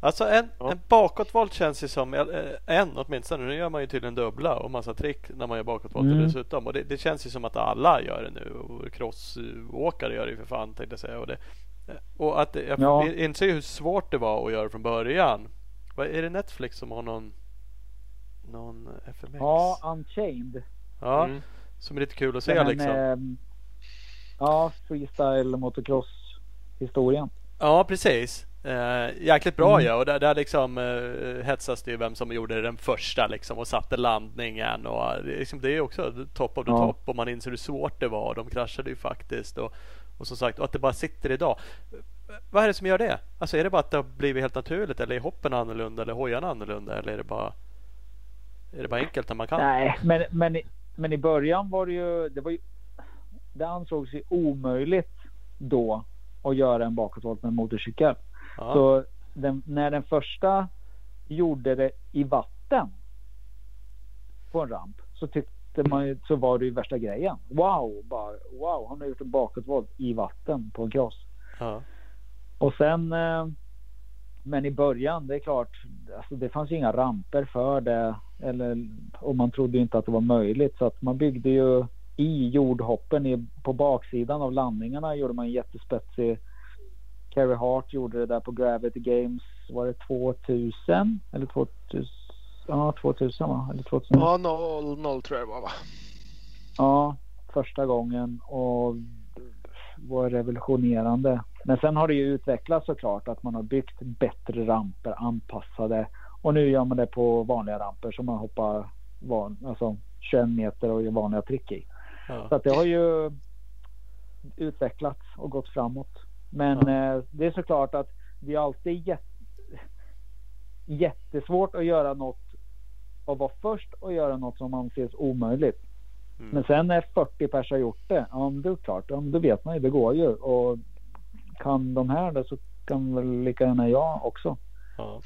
Alltså en, ja. en bakåtvolt känns ju som, eh, en åtminstone, nu gör man ju tydligen dubbla och massa trick när man gör bakåtvolter mm. dessutom. Och det, det, känns ju som att alla gör det nu. Och crossåkare gör det ju för fan tänkte jag säga. Och, det, och att jag ja. inser hur svårt det var att göra från början. Vad Är det Netflix som har någon, någon FMX? Ja, Unchained. Ja, mm. som är lite kul att se Den, liksom. Eh, ja, freestyle motocross historien. Ja, precis. Uh, jäkligt bra mm. ja och där, där liksom uh, hetsas det ju vem som gjorde den första liksom och satte landningen och liksom, det är också top of the ja. top och man inser hur svårt det var. De kraschade ju faktiskt och, och som sagt och att det bara sitter idag. Vad är det som gör det? Alltså är det bara att det har blivit helt naturligt eller är hoppen annorlunda eller hojarna annorlunda eller är det bara är det bara enkelt när man kan? Nej, men, men, men i början var det ju det var ju det ansågs ju omöjligt då att göra en bakåtvolt med motorcykel. Ja. Så den, när den första gjorde det i vatten på en ramp så tyckte man ju, så var det ju värsta grejen. Wow, bara, wow, han har gjort en bakåtvolt i vatten på en cross. Ja. Och sen, eh, men i början, det är klart, alltså det fanns ju inga ramper för det. Eller, och man trodde inte att det var möjligt så att man byggde ju i jordhoppen i, på baksidan av landningarna gjorde man en jättespetsig Carey Hart gjorde det där på Gravity Games, var det 2000? Eller 2000? Ja, 2000 va? Eller 2000? Ja, 00 tror jag det var va? Ja, första gången och var revolutionerande. Men sen har det ju utvecklats såklart att man har byggt bättre ramper anpassade och nu gör man det på vanliga ramper som man hoppar van, alltså 21 meter och gör vanliga trick i. Ja. Så att det har ju utvecklats och gått framåt. Men eh, det är såklart att det är alltid jätte, jättesvårt att göra något och vara först och göra något som anses omöjligt. Mm. Men sen när 40 pers har gjort det, ja men det är klart, ja, då vet man ju, det går ju. Och kan de här det så kan väl lika gärna jag också. Ja.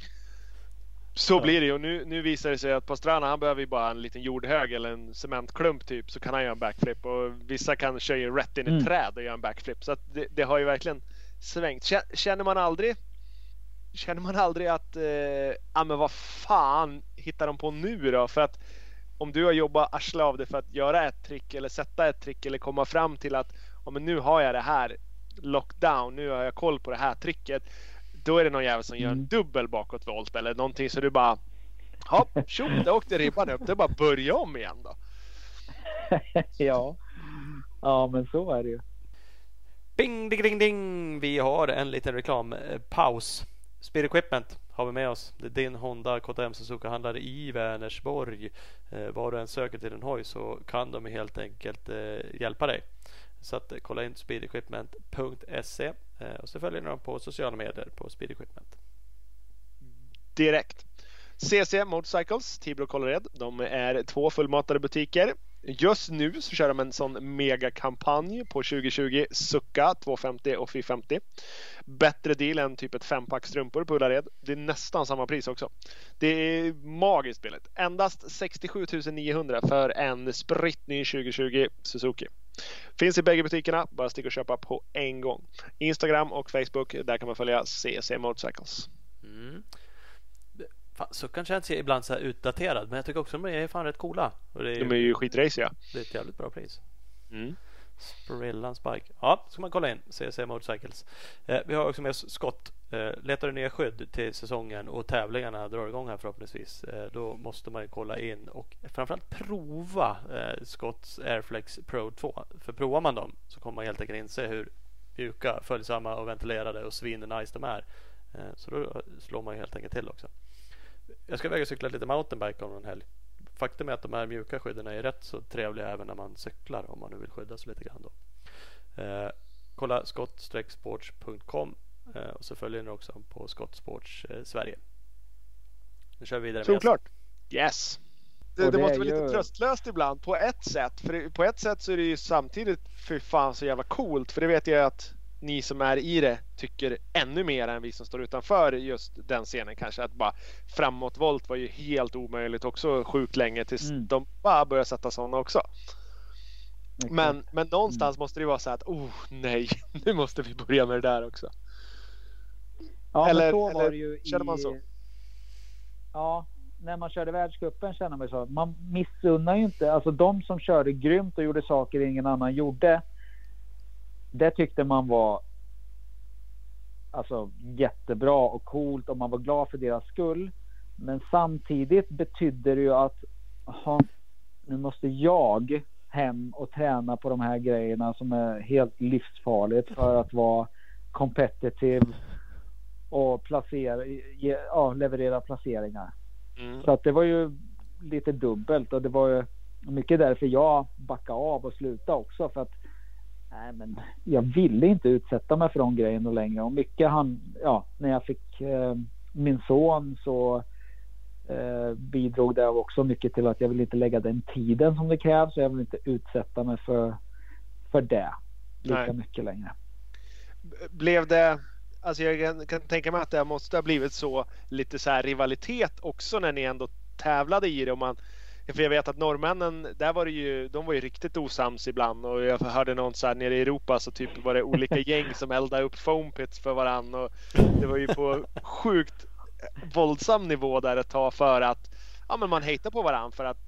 Så Ja. blir det ju. Och nu, nu visar det sig att Pastrana han behöver ju bara en liten jordhög eller en cementklump typ så kan han göra en backflip. Och vissa kan köra ju rätt in i Mm. träd och göra en backflip. Så det, det har ju verkligen svängt. Kä- Känner man aldrig Känner man aldrig att, eh, ja men vad fan hittar de på nu då? För att om du har jobbat arsle av det för att göra ett trick eller sätta ett trick eller komma fram till att ja, men nu har jag det här lockdown, nu har jag koll på det här tricket. Då är det någon jävel som gör en Mm. dubbel bakåtvolt eller någonting så du bara Ja, tjo, där åkte ribban upp. Det är bara börja om igen då. ja. ja, men så är det ju. Bing, ding, ding, ding. Vi har en liten reklampaus. Speed Equipment har vi med oss. Det är din Honda KTM Suzuka-handlare i Vänersborg. Eh, var du än söker till en hoj så kan de helt enkelt eh, hjälpa dig. Så att, eh, kolla in speedequipment.se eh, och så följer ni dem på sociala medier på Speed Equipment. direkt. CC Motorcycles, Tibro och Kållered. De är två fullmatade butiker. Just nu så kör de en sån megakampanj på 2020 Sucka 250 och 450. Bättre deal än typ ett fempack strumpor på Ullared. Det är nästan samma pris också. Det är magiskt billigt. Endast 67 900 för en spritt ny 2020 Suzuki. Finns i bägge butikerna. Bara stick och köpa på en gång. Instagram och Facebook. Där kan man följa CC Motorcycles. Mm. Fan, Succan känns ju ibland så här utdaterad men jag tycker också de är fan rätt coola. Och det, är, De är ju skitraciga. det är ett jävligt bra pris. Mm. Sprillans bike. Ja, ska man kolla in. CC Motorcycles. Eh, vi har också med oss Scott. Eh, letar du nya skydd till säsongen och tävlingarna drar igång här förhoppningsvis. Eh, då måste man ju kolla in och framförallt prova eh, Scotts Airflex Pro 2. För provar man dem så kommer man helt enkelt inse hur mjuka, följsamma och ventilerade och svin-nice de är. Eh, så då slår man ju helt enkelt till också. Jag ska iväg och cykla lite mountainbike om en helg. Faktum är att de här mjuka skydden är rätt så trevliga även när man cyklar om man nu vill skydda sig lite grann. Då. Eh, kolla skottsports.com eh, och så följer ni också på Skottsports eh, Sverige. Nu kör vi vidare. med Såklart. Yes. Det, det det måste vara ju- lite tröstlöst ibland på ett sätt. För på ett sätt så är det ju samtidigt för fan så jävla coolt. För det vet jag att ni som är i det tycker ännu mer än vi som står utanför just den scenen kanske. Att bara framåtvolt var ju helt omöjligt också sjukt länge tills Mm. de bara började sätta sådana också. Exakt. Men, men någonstans måste det ju vara så här att oh nej, nu måste vi börja med det där också. Ja, Eller- men så var eller det ju känner i... man så? Ja, när man körde världscupen känner man ju så. Man missunnar ju inte, alltså de som körde grymt och gjorde saker ingen annan gjorde. Det tyckte man var alltså jättebra och coolt och man var glad för deras skull. Men samtidigt betydde det ju att aha, nu måste jag hem och träna på de här grejerna som är helt livsfarligt för att vara competitive och placera, ge, ja, leverera placeringar. Mm. Så att det var ju lite dubbelt och det var ju mycket därför jag backade av och slutade också för att nej men jag ville inte utsätta mig för de grejerna längre och mycket han, ja när jag fick eh, min son så eh, bidrog det också mycket till att jag vill inte lägga den tiden som det krävs och jag vill inte utsätta mig för, för det lika Nej. mycket längre. blev det Alltså jag kan, tänka mig att det måste ha blivit så lite så här rivalitet också när ni ändå tävlade i det. Och man, för jag vet att norrmännen, där var det ju, de var ju riktigt osams ibland och jag hörde någon så här nere i Europa så typ var det olika gäng som eldade upp foam pits för varann och det var ju på sjukt våldsam nivå där ett tag för att ja, men man hejtade på varann för att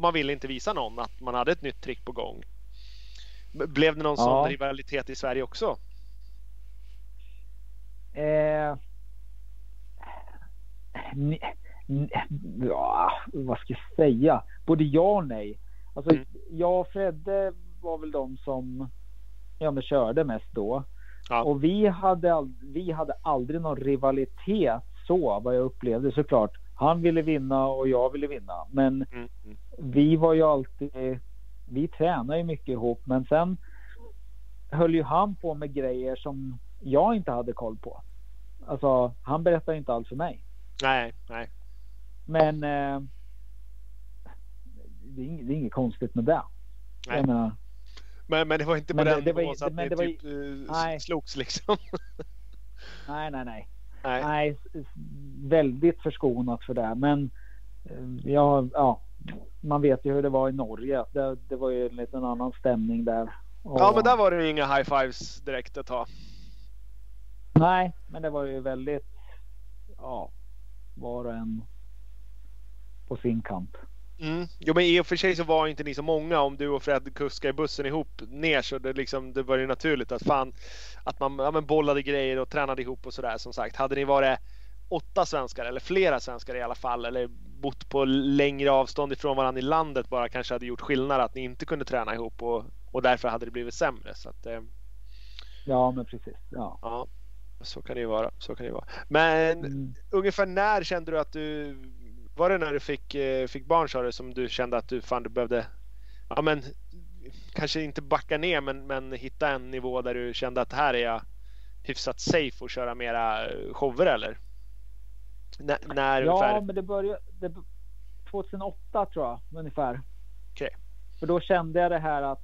man ville inte visa någon att man hade ett nytt trick på gång. Blev det någon Ja. sån rivalitet i Sverige också? Eh, ja, vad ska jag säga? Både ja och nej. Alltså, Mm. Jag och Fredde var väl de som ja, men körde mest då. Ja. Och vi hade, vi hade aldrig någon rivalitet så vad jag upplevde såklart. Han ville vinna och jag ville vinna. Men Mm. Mm. vi var ju alltid, vi tränade ju mycket ihop men sen höll ju han på med grejer som jag inte hade koll på. Alltså han berättade inte alls för mig. Nej, nej. Men eh, det, är inget, det är inget konstigt med det. Menar, Men, men det var inte på den nivån så att ni det var typ eh, slogs liksom. nej, nej, nej. nej. Nej, väldigt förskonat för det. Men eh, ja, ja, man vet ju hur det var i Norge. Det, det var ju en liten annan stämning där. Och- Ja, men där var det ju inga high fives direkt ett tag. Nej, men det var ju väldigt, ja, var och en på sin kant. Mm. Jo men i och för sig så var inte ni så många om du och Fred kuskade bussen ihop ner så det, liksom, det var ju naturligt att fan att man ja, bollade grejer och tränade ihop och sådär som sagt. Hade ni varit åtta svenskar eller flera svenskar i alla fall eller bott på längre avstånd ifrån varandra i landet bara kanske hade gjort skillnad att ni inte kunde träna ihop och, och därför hade det blivit sämre. Så att, eh, Ja, men precis. Ja. ja, så kan det ju vara. Så kan det vara. Men Mm. ungefär när kände du att du var det när du fick, eh, fick barn sa du som du kände att du fan du behövde ja men kanske inte backa ner men, men hitta en nivå där du kände att här är jag hyfsat safe och köra mera eh, shower eller? N- när Ja, ungefär? men det började det, 2008 tror jag ungefär. Okej. För då kände jag det här att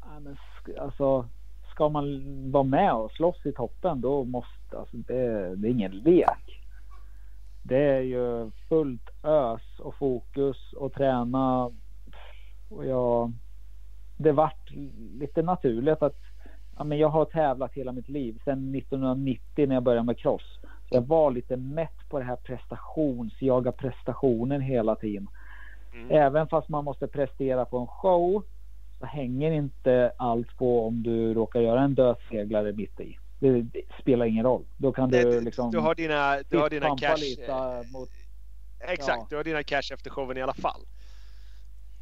ja, men, sk- alltså, ska man vara med och slåss i toppen då måste alltså, det, det är ingen lek. Det är ju fullt ös och fokus och träna. Och jag, det vart lite naturligt att ja, men jag har tävlat hela mitt liv sedan 1990 när jag började med cross. Jag var lite mätt på det här prestationsjaga prestationen hela tiden. Mm. Även fast man måste prestera på en show så hänger inte allt på om du råkar göra en dödsseglare mitt i. Det, spelar ingen roll. Då kan Det- du liksom du har dina, du har dina cash. lite eh, mot Exakt, ja. du har dina cash efter showen i alla fall.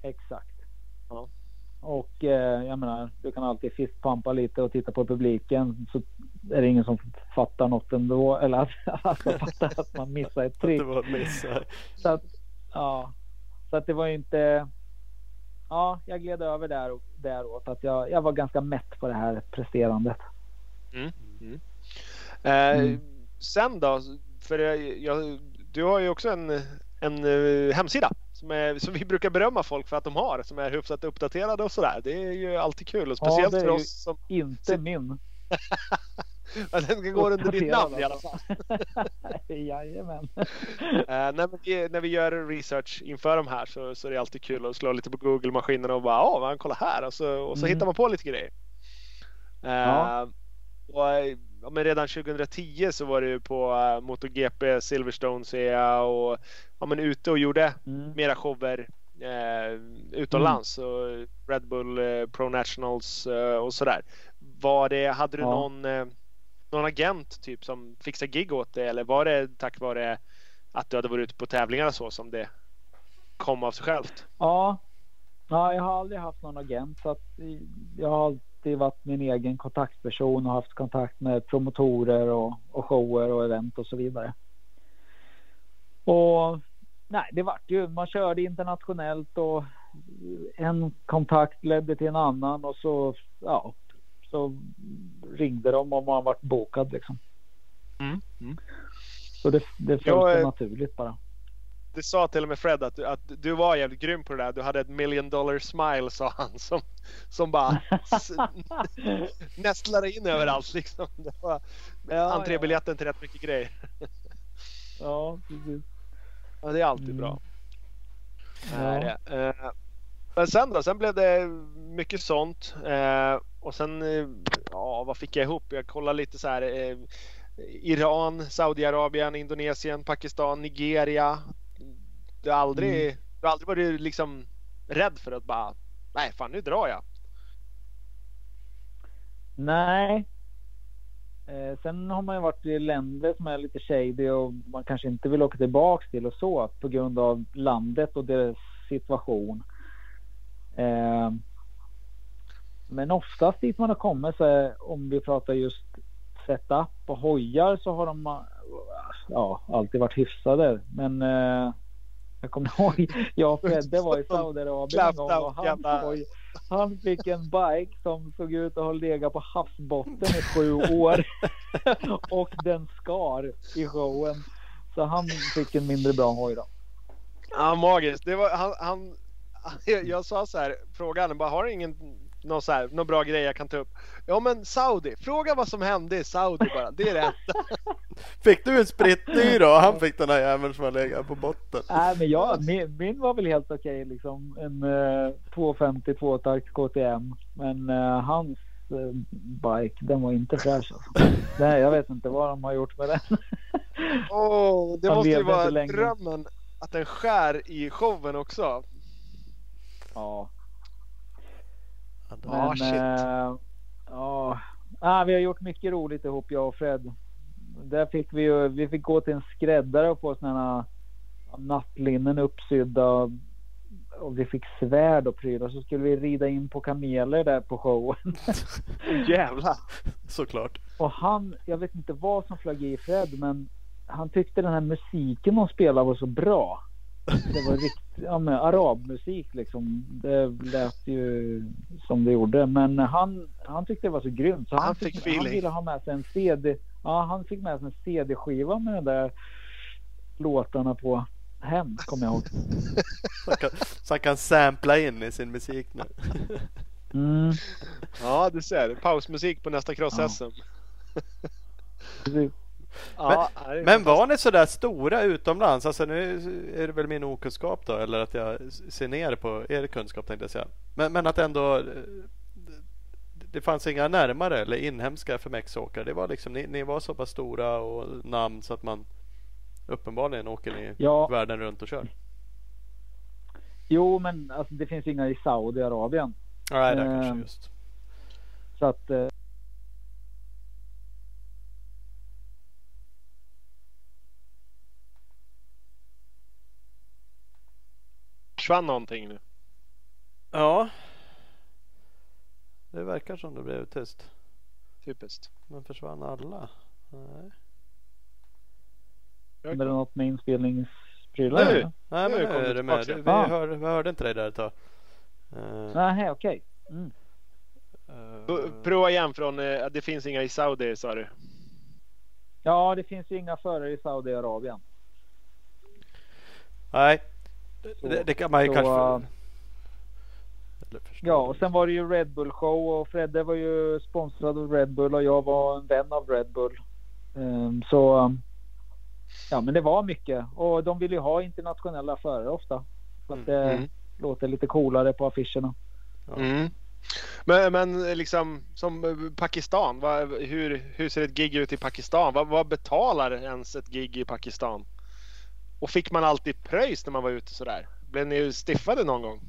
Exakt. Ja. Och eh, jag menar, du kan alltid fistpumpa lite och titta på publiken så är det ingen som fattar något ändå. Eller att, alltså, fattar att man missar ett trick. Så att, ja. Så att det var ju inte. Ja, jag gled över där och däråt att jag, jag var ganska mätt på det här presterandet. Eh, Mm. Sen då? För jag, du har ju också en, en eh, hemsida som, är, som vi brukar berömma folk för att de har. Som är hyfsat uppdaterade och sådär. Det är ju alltid kul och Ja, speciellt det är för oss som... Inte min. Ja, Den går under ditt Uppdaterad namn i alla fall. Jajamän. Eh, när, vi, när vi gör research inför de här så, så är det alltid kul att slå lite på Google-maskinen och bara åh, man kolla här och så, och så Mm. hittar man på lite grejer. Eh, Ja. Och, ja, men redan 2010 så var du på uh, MotoGP, Silverstone ser jag och ja, men ute och gjorde Mm. mera shower eh, utomlands och Red Bull eh, Pro Nationals eh, och sådär. Var det, hade du Ja. någon, eh, någon agent typ som fixade gig åt dig eller var det tack vare att du hade varit ute på tävlingar och så som det kom av sig självt? Ja. ja, jag har aldrig haft någon agent så att jag har alltid varit min egen kontaktperson och haft kontakt med promotorer och, och shower och event och så vidare. Och nej, det vart ju, man körde internationellt och en kontakt ledde till en annan och så, ja, så ringde de om man varit bokad liksom. Mm. Mm. Så det, det följde är- naturligt bara. Det sa till och med Fred att du, att du var jävligt grym på det där. Du hade ett million dollar smile sa han som, som bara nästlade in överallt liksom. Det var Ja, entrébiljetten till rätt mycket grejer. Ja, precis. Ja, det är alltid Mm. bra. Ja. Eh, Men sen då? Sen blev det mycket sånt. Eh, Och sen, eh, ja vad fick jag ihop? Jag kollade lite så här. Iran, Saudiarabien, Indonesien, Pakistan, Nigeria. Du har aldrig, Mm. du har aldrig varit liksom rädd för att bara, nej fan nu drar jag. Nej. Eh, sen har man ju varit i länder som är lite shady och man kanske inte vill åka tillbaks till och så på grund av landet och deras situation. Eh, men oftast dit man har kommit så är, om vi pratar just setup och hojar så har de eh, ja, alltid varit hyfsade. Men eh, Jag kommer ihåg, jag och Fredde var i Saudiarabien en gång och han, var han fick en bike som såg ut att ha legat på havsbotten i sju år. och den skar i showen. Så han fick en mindre bra hoj då. Ja, magiskt. Det var, han, han, jag, jag sa så här, fråga honom bara, har ingen någon, så här, någon bra grej jag kan ta upp? Ja men Saudi, fråga vad som hände i Saudi bara. Det är det Fick du en spritt ny då? Han fick den här jäveln som har legat på botten. Nej, men jag, min, min var väl helt okej liksom. En uh, 250 tvåtakt KTM. Men eh, hans eh, bike, den var inte fräsch alltså. Nej, jag vet inte vad de har gjort med den. Åh, det Han måste ju vara drömmen att den skär i showen också. ja, Ja, Ja, men shit. eh, ja, ah, vi har gjort mycket roligt ihop jag och Fred. Där fick vi ju, vi fick gå till en skräddare och få sådana nattlinnen uppsydda. Och vi fick svärd och prylar. Så skulle vi rida in på kameler där på showen. Jävlar. Såklart. Och han, jag vet inte vad som flög i Fred, men han tyckte den här musiken de spelade var så bra. Det var riktigt, ja men arabmusik liksom. Det lät ju som det gjorde. Men han, han tyckte det var så grymt. Så Han fick han feeling. ville ha med sig en CD. Ja, han fick med sig en CD-skiva med de där låtarna på hem, kommer jag ihåg. Så han, kan, så han kan sampla in i sin musik nu. Mm, Ja, du ser. Pausmusik på nästa cross-SM. precis. Ja, Men var ni sådär stora utomlands? Alltså nu är det väl min okunskap då eller att jag ser ner på er kunskap tänkte jag säga. Men, men att ändå eh, det fanns inga närmare eller inhemska FMX-åkare. Det var liksom, ni, ni var så pass stora och namn så att man uppenbarligen åker ni Ja. världen runt och kör. Jo, men alltså, det finns inga i Saudiarabien. Nej, det Eh, kanske just. Så att försvann någonting nu. Ja. Det verkar som det blev tyst. Typiskt. Men försvann alla? Nej. är det något med inspelningsprylar? Nu. eller? Nej men Nu nu är du det med. Vi, Ah. hörde, vi hörde inte dig där ett tag. Eh, Nej, okej. Mm. P- eh, Prova igen från, eh, det finns inga i Saudi sa du. Ja, det finns ju inga förare i Saudiarabien. Nej. Så- Det, det kan man ju så, kanske... förstå. Ja, och sen var det ju Red Bull show och Fredde var ju sponsrad av Red Bull och jag var en vän av Red Bull. Ehm, så um, ja, men det var mycket och de vill ju ha internationella förare ofta. Så att det Mm. låter lite coolare på affischerna. Ja. Mm. Men, men liksom som eh, Pakistan, vad, hur, hur ser ett gig ut i Pakistan? Vad, vad betalar ens ett gig i Pakistan? Och fick man alltid pröjs när man var ute sådär? Blev ni stiffade någon gång?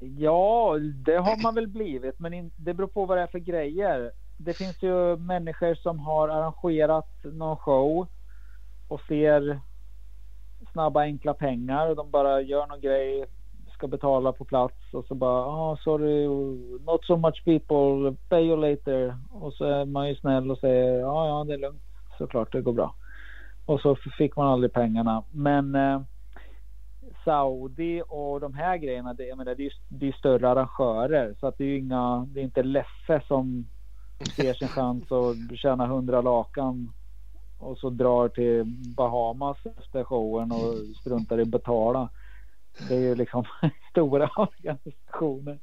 Ja, det har man väl blivit, men in, det beror på vad det är för grejer. Det finns ju människor som har arrangerat någon show och ser snabba enkla pengar och de bara gör någon grej, ska betala på plats och så bara oh, sorry, not so much people, pay you later. Och så är man ju snäll och säger ja, ja, det är lugnt, såklart, det går bra. Och så fick man aldrig pengarna. Men eh, Saudi och de här grejerna, det, jag menar, det, är, ju- det är större arrangörer så att det är ju inga, det är inte Leffe som ser sin chans att tjäna 100 lakan och så drar till Bahamas efter showen och struntar i att betala. Det är ju liksom stora organisationer.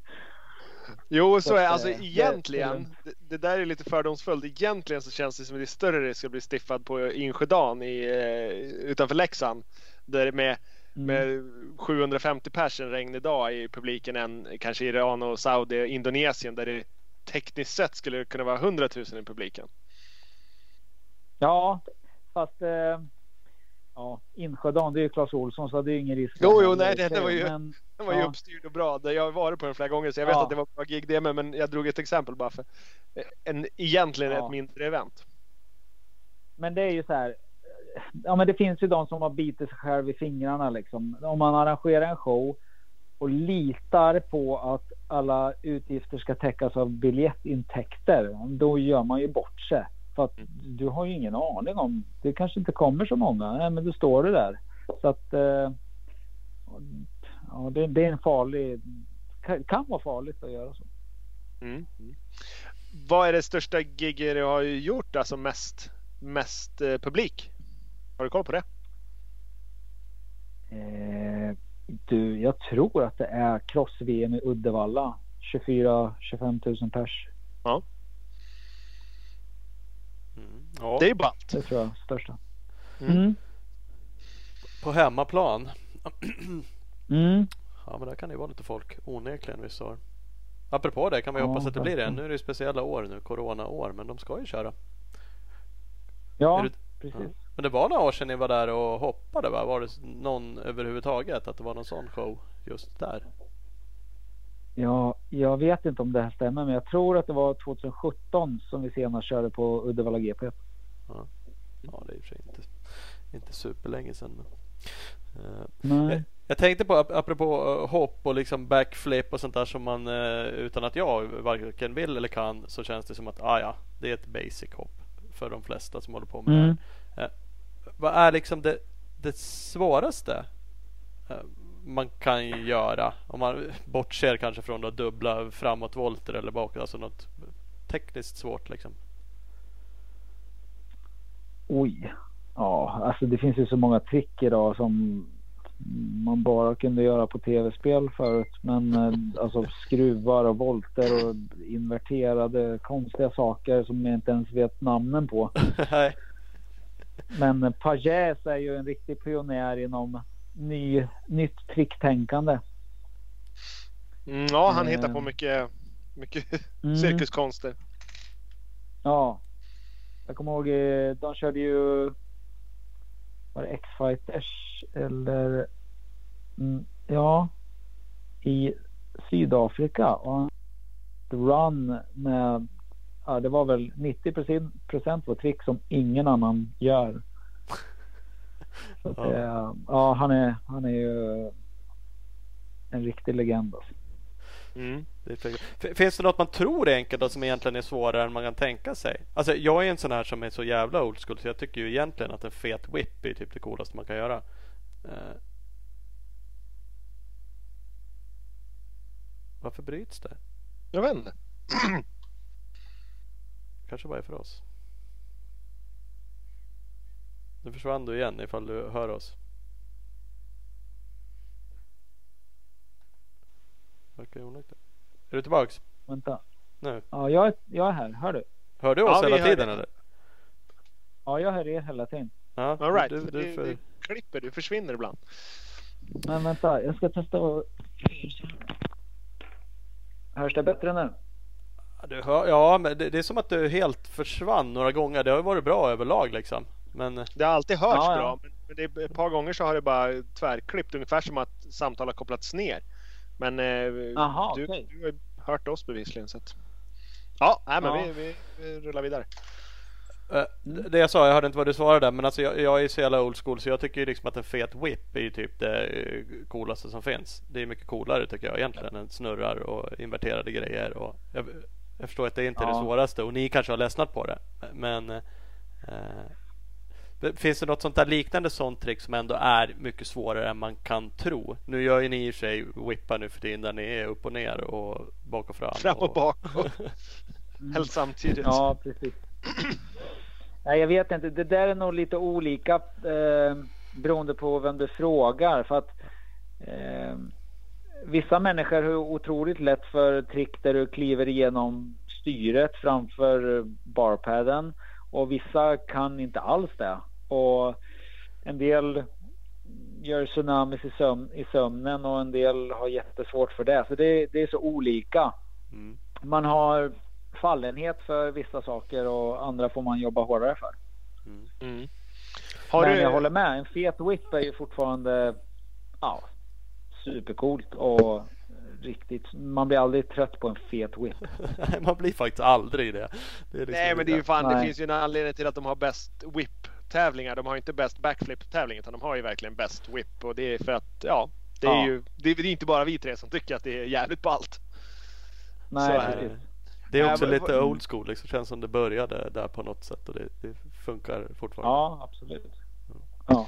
Jo, så Så är att, alltså eh, det- egentligen. Det, det där är lite fördomsfullt. Egentligen så känns det som att det är större risk att bli stiffad på Insjödan i, eh, utanför Leksand. Där med, Mm. med 750 pers en regnig dag i publiken än kanske Iran och Saudi och Indonesien där det tekniskt sett skulle kunna vara 100 000 i publiken. Ja, fast eh, ja, Insjödan, det är ju Clas Olsson så det är ingen risk. Jo, jo, nej, det- det var ju- Men, Den var ju Ja. uppstyrd och bra. Det- Jag har varit på den flera gånger så jag vet Ja. att det var bra gig det med. Men jag drog ett exempel bara för en, egentligen Ja. ett mindre event. men det är ju så här. Ja, men det finns ju de som har bitit sig själv i fingrarna liksom. Om man arrangerar en show och litar på att alla utgifter ska täckas av biljettintäkter. Då gör man ju bort sig. För att du har ju ingen aning om. Det kanske inte kommer så många. Nej, men då står du där. Så att eh, ja, det, det är en farlig, kan, kan vara farligt att göra så. Mm. Mm. Vad är det största giget du har gjort, alltså mest, mest eh, publik? Har du koll på det? Eh, du, jag tror att det är cross-VM i Uddevalla. 24-25 000 pers. Ja. Ja, Det är ballt. Det tror jag är största. Mm. Mm. på hemmaplan. Mm. Ja men där kan det ju vara lite folk onekligen vissa år. Apropå det kan vi Ja, hoppas att det blir det. Nu är det ju speciella år nu, Corona-år, men de ska ju köra. Ja, det- precis. Men det var några år sedan ni var där och hoppade va? Var det någon överhuvudtaget? Att det var någon sån show just där? Ja, jag vet inte om det här stämmer, men jag tror att det var 2017 som vi senast körde på Uddevalla GP. Ja, det är i och för sig inte, inte superlänge sedan. Men, eh, Nej. Jag tänkte på ap- apropå eh, hopp och liksom backflip och sånt där som man eh, utan att jag varken vill eller kan så känns det som att ah, ja, det är ett basic hopp för de flesta som håller på med Mm. det här. Eh, vad är liksom det, det svåraste man kan göra om man bortser kanske från då dubbla framåtvolter eller bakåt, alltså något tekniskt svårt liksom. Oj. Ja, alltså det finns ju så många trick idag som man bara kunde göra på tv-spel förut. Men eh, alltså skruvar och volter och inverterade konstiga saker som jag inte ens vet namnen på. Men Pagés är ju en riktig pionjär inom ny, nytt tricktänkande. Mm, ja, han Eh. hittar på mycket, mycket Mm. cirkuskonster. Ja. Jag kommer ihåg, eh, de körde ju var det X-Fighters eller mm, ja i Sydafrika och run med ja, det var väl 90 procent var trick som ingen annan gör. Så att, Ja. ja. ja, han är, han är ju en riktig legend. Alltså. Mm, det Finns det något man tror är enkelt och som egentligen är svårare än man kan tänka sig? Alltså jag är en sån här som är så jävla old school så jag tycker ju egentligen att en fet whip är typ det coolaste man kan göra. Eh. Varför bryts det? Jag vet inte. Kanske bara är för oss. Nu försvann du igen ifall du hör oss. Verkar onödigt. Är du tillbaks? Vänta. Nu. Ja, jag, är- jag är här. Hör du? Hör du oss Ja, hela tiden eller? Ja, jag hör er hela tiden. Ja, All right. du, du, det, för... det klipper, du försvinner ibland. Men vänta, jag ska testa. att- Hörs det bättre nu? Ja, Du hör, ja, men det, det är som att du helt försvann några gånger. Det har ju varit bra överlag liksom. Men Det har alltid hörts Ja, ja. bra, men, men det är, ett par gånger så har det bara tvärklippt. Ungefär som att samtal har kopplats ner. Men eh, Aha, du, okej. du har ju hört oss bevisligen. Så att... Ja, nej, men Ja. Vi, vi, vi rullar vidare. eh, det jag sa, jag hörde inte vad du svarade där, men alltså jag, jag är så jävla old school så jag tycker ju liksom att en fet whip är ju typ det eh, coolaste som finns. Det är mycket coolare tycker jag egentligen än snurrar och inverterade grejer. Och jag, jag förstår att det inte är det Ja. svåraste och ni kanske har ledsnat på det. Men eh, Finns det något sånt där liknande sånt trick som ändå är mycket svårare än man kan tro? Nu gör ju ni i och för sig whippar nu för tiden där ni är upp och ner och bak och fram. Fram och bak. Och helst samtidigt. Ja, precis. Nej, jag vet inte. Det där är nog lite olika eh, beroende på vem du frågar. För att eh, vissa människor har otroligt lätt för trick där du kliver igenom styret framför barpaden och vissa kan inte alls det. Och en del gör tsunamis i, sömn, i sömnen och en del har jättesvårt för det. Så det, det är så olika Mm. man har fallenhet för vissa saker och andra får man jobba hårdare för. Mm. Har Men du, jag håller med. En fet whip är ju fortfarande ja, supercoolt och riktigt. Man blir aldrig trött på en fet whip. Nej, man blir faktiskt aldrig det. det är liksom Nej men det är ju fan, det finns ju en anledning till att de har bäst whip tävlingar. De har inte bäst backflip tävling utan de har ju verkligen bäst whip och det är för att ja, det är Ja. ju det är, inte bara vi tre som tycker att det är jävligt ballt. Nej, Så det. Det är också men- lite old school. Liksom. känns som det började där på något sätt och det, det funkar fortfarande. Ja, absolut. Ja.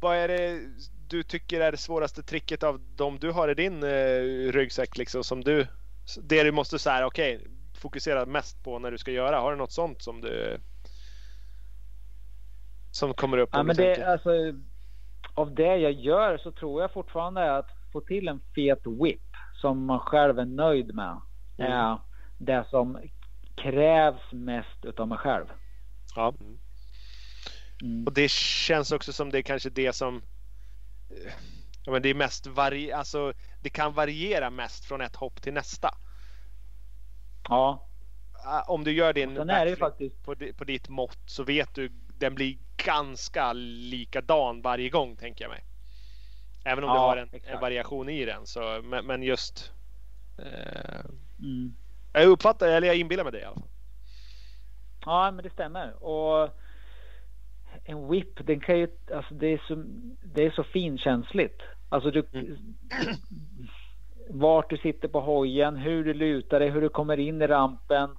vad är det du tycker är det svåraste tricket av de du har i din eh, ryggsäck liksom som du det du måste säga okej okay, fokusera mest på när du ska göra? Har du något sånt som du som kommer upp? Ja, men det, alltså, av det jag gör så tror jag fortfarande att få till en fet whip som man själv är nöjd med mm. är det som krävs mest utav mig själv. Ja. Mm. Och det känns också som det är kanske det som ja, men det är mest vari alltså det kan variera mest från ett hopp till nästa. Ja. Om du gör din Sen är det faktiskt... på, på ditt mått så vet du den blir ganska likadan varje gång tänker jag mig. Även om ja, du har en, en, variation i den så men, men just eh, mm. Jag uppfattar eller jag inbillar mig det i alla fall. Ja men det stämmer och en whip den kan ju alltså det är så det är så finkänsligt. Alltså du mm. vart du sitter på hojen, hur du lutar dig, hur du kommer in i rampen.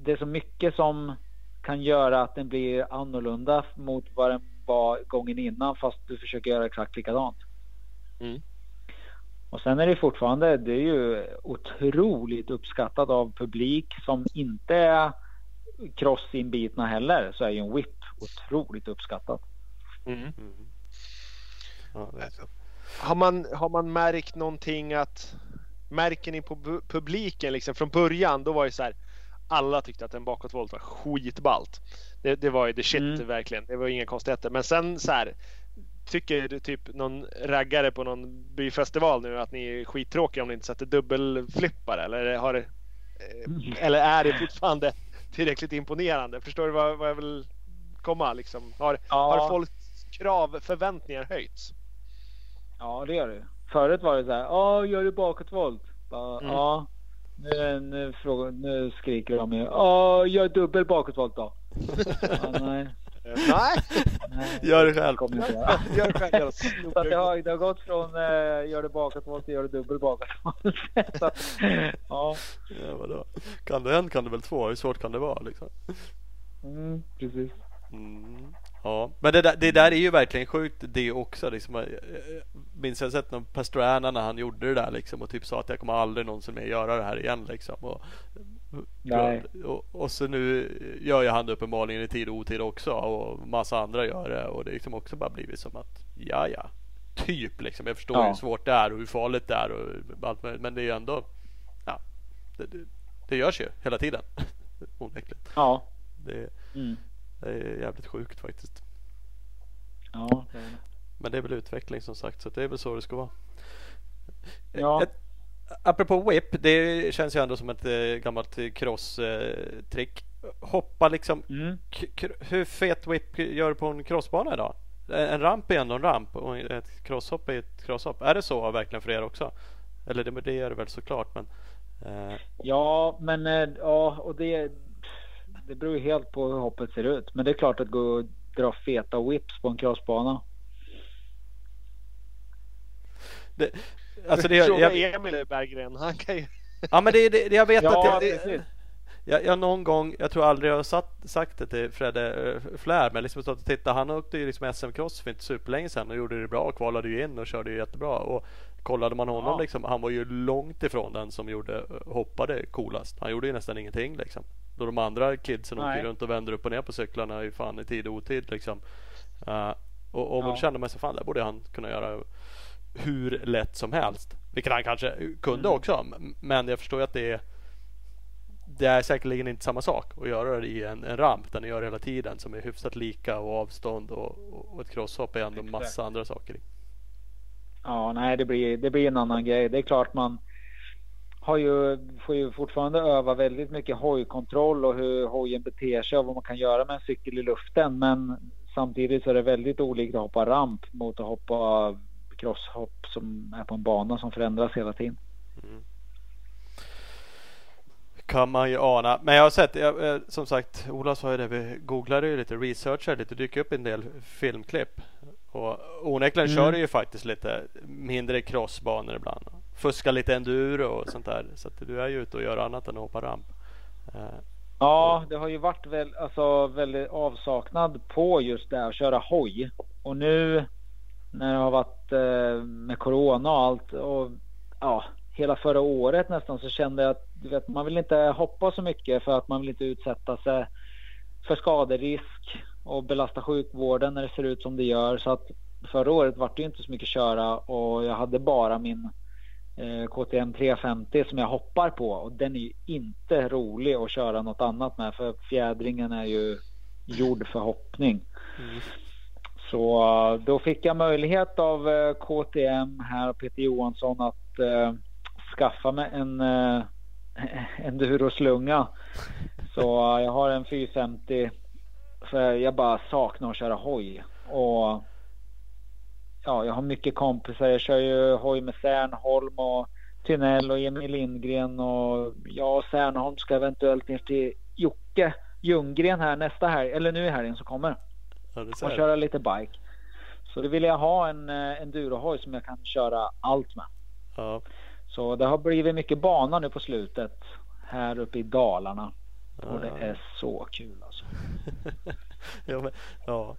Det är så mycket som kan göra att den blir annorlunda mot vad den var gången innan fast du försöker göra exakt likadant. Mm. Och sen är det fortfarande, det är ju otroligt uppskattat av publik som inte är crossinbitna heller så är ju en whip otroligt uppskattat. Mm. Mm. Ja, har, man, har man märkt någonting att märker ni på publiken liksom från början då var det så här alla tyckte att en bakåtvolt var skitballt. Det, det var ju the shit mm. verkligen. Det var inga konstigheter. Men sen så här tycker typ någon raggare på någon byfestival nu att ni är skittråkiga om ni inte sätter dubbelflippar eller har eh, eller är det fortfarande tillräckligt imponerande? Förstår du vad, vad jag vill komma liksom? Har, ja. har folks krav, förväntningar höjts? Ja, det gör det. Förut var det så här, ja, gör du bakåtvolt? Mm. Nu, nu, frågar, nu skriker de ju, ja, gör dubbel bakåtvolt då. ja, nej. Nej. Gör det själv. Gör det själv. Så det, har, det har gått från uh, gör det bakåtvolt till gör det dubbel bakåtvolt. ja. ja vadå? Kan du en kan du väl två? Hur svårt kan det vara liksom? Mm, precis. Mm. Ja, men det där, det där är ju verkligen sjukt det också. Liksom, jag minns jag sett någon Pastrana när han gjorde det där liksom, och typ sa att jag kommer aldrig någonsin mer göra det här igen. Liksom. Och, Nej. Och, och, så nu gör jag han det uppenbarligen i tid och otid också och massa andra gör det och det liksom också bara blivit som att ja ja typ liksom. Jag förstår ja. hur svårt det är och hur farligt det är och allt möjligt, men det är ju ändå ja, det, det, det görs ju hela tiden onekligen. Ja. Det, mm. Det är jävligt sjukt faktiskt. Ja, det är det. Men det är väl utveckling som sagt så det är väl så det ska vara. Ja. Ett, apropå whip, det känns ju ändå som ett äh, gammalt cross-trick. Hoppa liksom. Mm. Hur fet whip gör du på en crossbana idag? En ramp är ändå en ramp och ett crosshopp är ett crosshopp. Är det så verkligen för er också? Eller det, det är det väl såklart men. Äh... Ja, men ja, och det det beror ju helt på hur hoppet ser ut. Men det är klart att gå och dra feta whips på en crossbana. Det, alltså det, Fråga jag, Emil Berggren. Han kan ju... Ja men det, det jag vet ja, att jag, det, jag, jag någon gång, jag tror aldrig jag har satt, sagt det till Fredde uh, Flär, men liksom stått och tittat. Han åkte ju liksom SM-cross för inte superlänge sedan och gjorde det bra och kvalade ju in och körde ju jättebra. Och kollade man honom ja. liksom, han var ju långt ifrån den som gjorde, eh, hoppade coolast. Han gjorde ju nästan ingenting liksom. Då de andra kidsen Nej. åker runt och vänder upp och ner på cyklarna i fan i tid och otid liksom. Uh, och, och ja. man kände man sig fan det borde han kunna göra hur lätt som helst. Vilket han kanske kunde mm. också. Men jag förstår att det är det är säkerligen inte samma sak att göra det i en, en ramp där ni gör hela tiden som är hyfsat lika och avstånd och, och ett crosshopp är ändå massa andra saker. Ja, nej, det blir, det blir en annan grej. Det är klart man har ju, får ju fortfarande öva väldigt mycket hojkontroll och hur hojen beter sig och vad man kan göra med en cykel i luften. Men samtidigt så är det väldigt olikt att hoppa ramp mot att hoppa crosshopp som är på en bana som förändras hela tiden. Mm. Kan man ju ana. Men jag har sett, jag, eh, som sagt, Ola sa ju det, vi googlade ju lite, researchade lite, dyker upp en del filmklipp. Och onekligen mm. kör du ju faktiskt lite mindre crossbanor ibland fuska lite enduro och sånt där. Så att du är ju ute och gör annat än att hoppa ramp. Eh, Ja, det har ju varit väl, alltså, väldigt avsaknad på just det här att köra hoj. Och nu när det har varit eh, med corona och allt och ja, hela förra året nästan så kände jag att du vet, man vill inte hoppa så mycket för att man vill inte utsätta sig för skaderisk och belasta sjukvården när det ser ut som det gör. Så att förra året var det inte så mycket köra och jag hade bara min Eh, KTM 350 som jag hoppar på och den är ju inte rolig att köra något annat med för fjädringen är ju gjord för hoppning. Mm. Så eh, då fick jag möjlighet av eh, KTM här, Peter Johansson, att eh, skaffa mig en eh, enduroslunga. Så uh, jag har en 450 för jag bara saknar att köra hoj. Och ja, jag har mycket kompisar. Jag kör ju hoj med Särnholm och Tynell och Emil Lindgren och jag och Särnholm ska eventuellt ner till Jocke Ljunggren här nästa helg, eller nu i helgen som kommer. Ja, och köra lite bike. Så då vill jag ha en eh, endurohoj som jag kan köra allt med. Ja. Så det har blivit mycket bana nu på slutet här uppe i Dalarna. Och det är så kul alltså. ja, men, ja.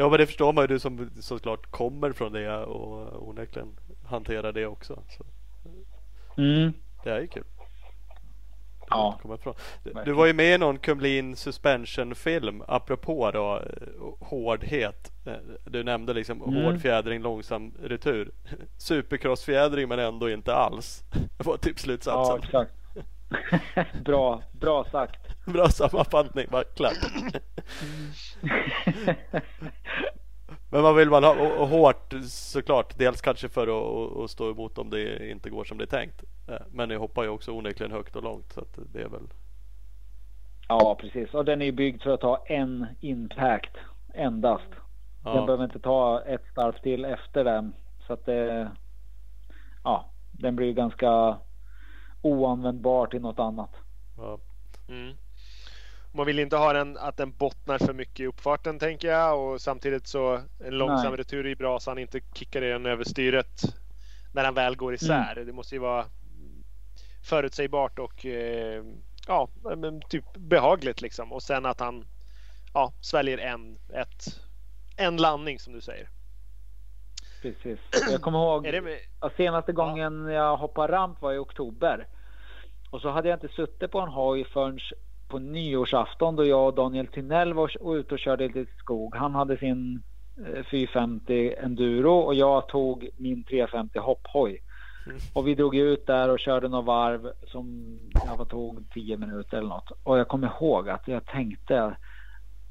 Ja men det förstår man ju du som såklart kommer från det och onekligen hanterar det också. Så. Mm. Det är ju kul. Ja. Du var ju med i någon Kumlin Suspension film apropå då eh, hårdhet. Eh, du nämnde liksom mm. hård fjädring, långsam retur. Supercrossfjädring men ändå inte alls. Det var typ slutsatsen. Ja, exakt. bra, bra sagt. Bra sammanfattning, bara klart. Men vad vill man ha? Och, hårt såklart. Dels kanske för att, att stå emot om det inte går som det är tänkt. Eh, men ni hoppar ju också onekligen högt och långt så att det är väl. Ja precis och den är byggd för att ta en impact endast. Ja. Den behöver inte ta ett starv till efter den. Så att det. Ja, den blir ganska oanvändbar till något annat. Ja. Mm. Man vill inte ha den att den bottnar för mycket i uppfarten tänker jag och samtidigt så en långsam Nej. retur är bra så han inte kickar den över styret när han väl går isär. Mm. Det måste ju vara förutsägbart och eh, ja, men typ behagligt liksom. Och sen att han ja, sväljer en, ett, en landning som du säger. Precis. Jag kommer ihåg med... senaste gången ja. jag hoppade ramp var i oktober. Och så hade jag inte suttit på en hoj förrän på nyårsafton då jag och Daniel Tinell var ute och körde lite skog. Han hade sin 450 eh, enduro och jag tog min 350 hopphoj. Mm. Och vi drog ut där och körde några varv som jag tog 10 minuter eller något. Och jag kommer ihåg att jag tänkte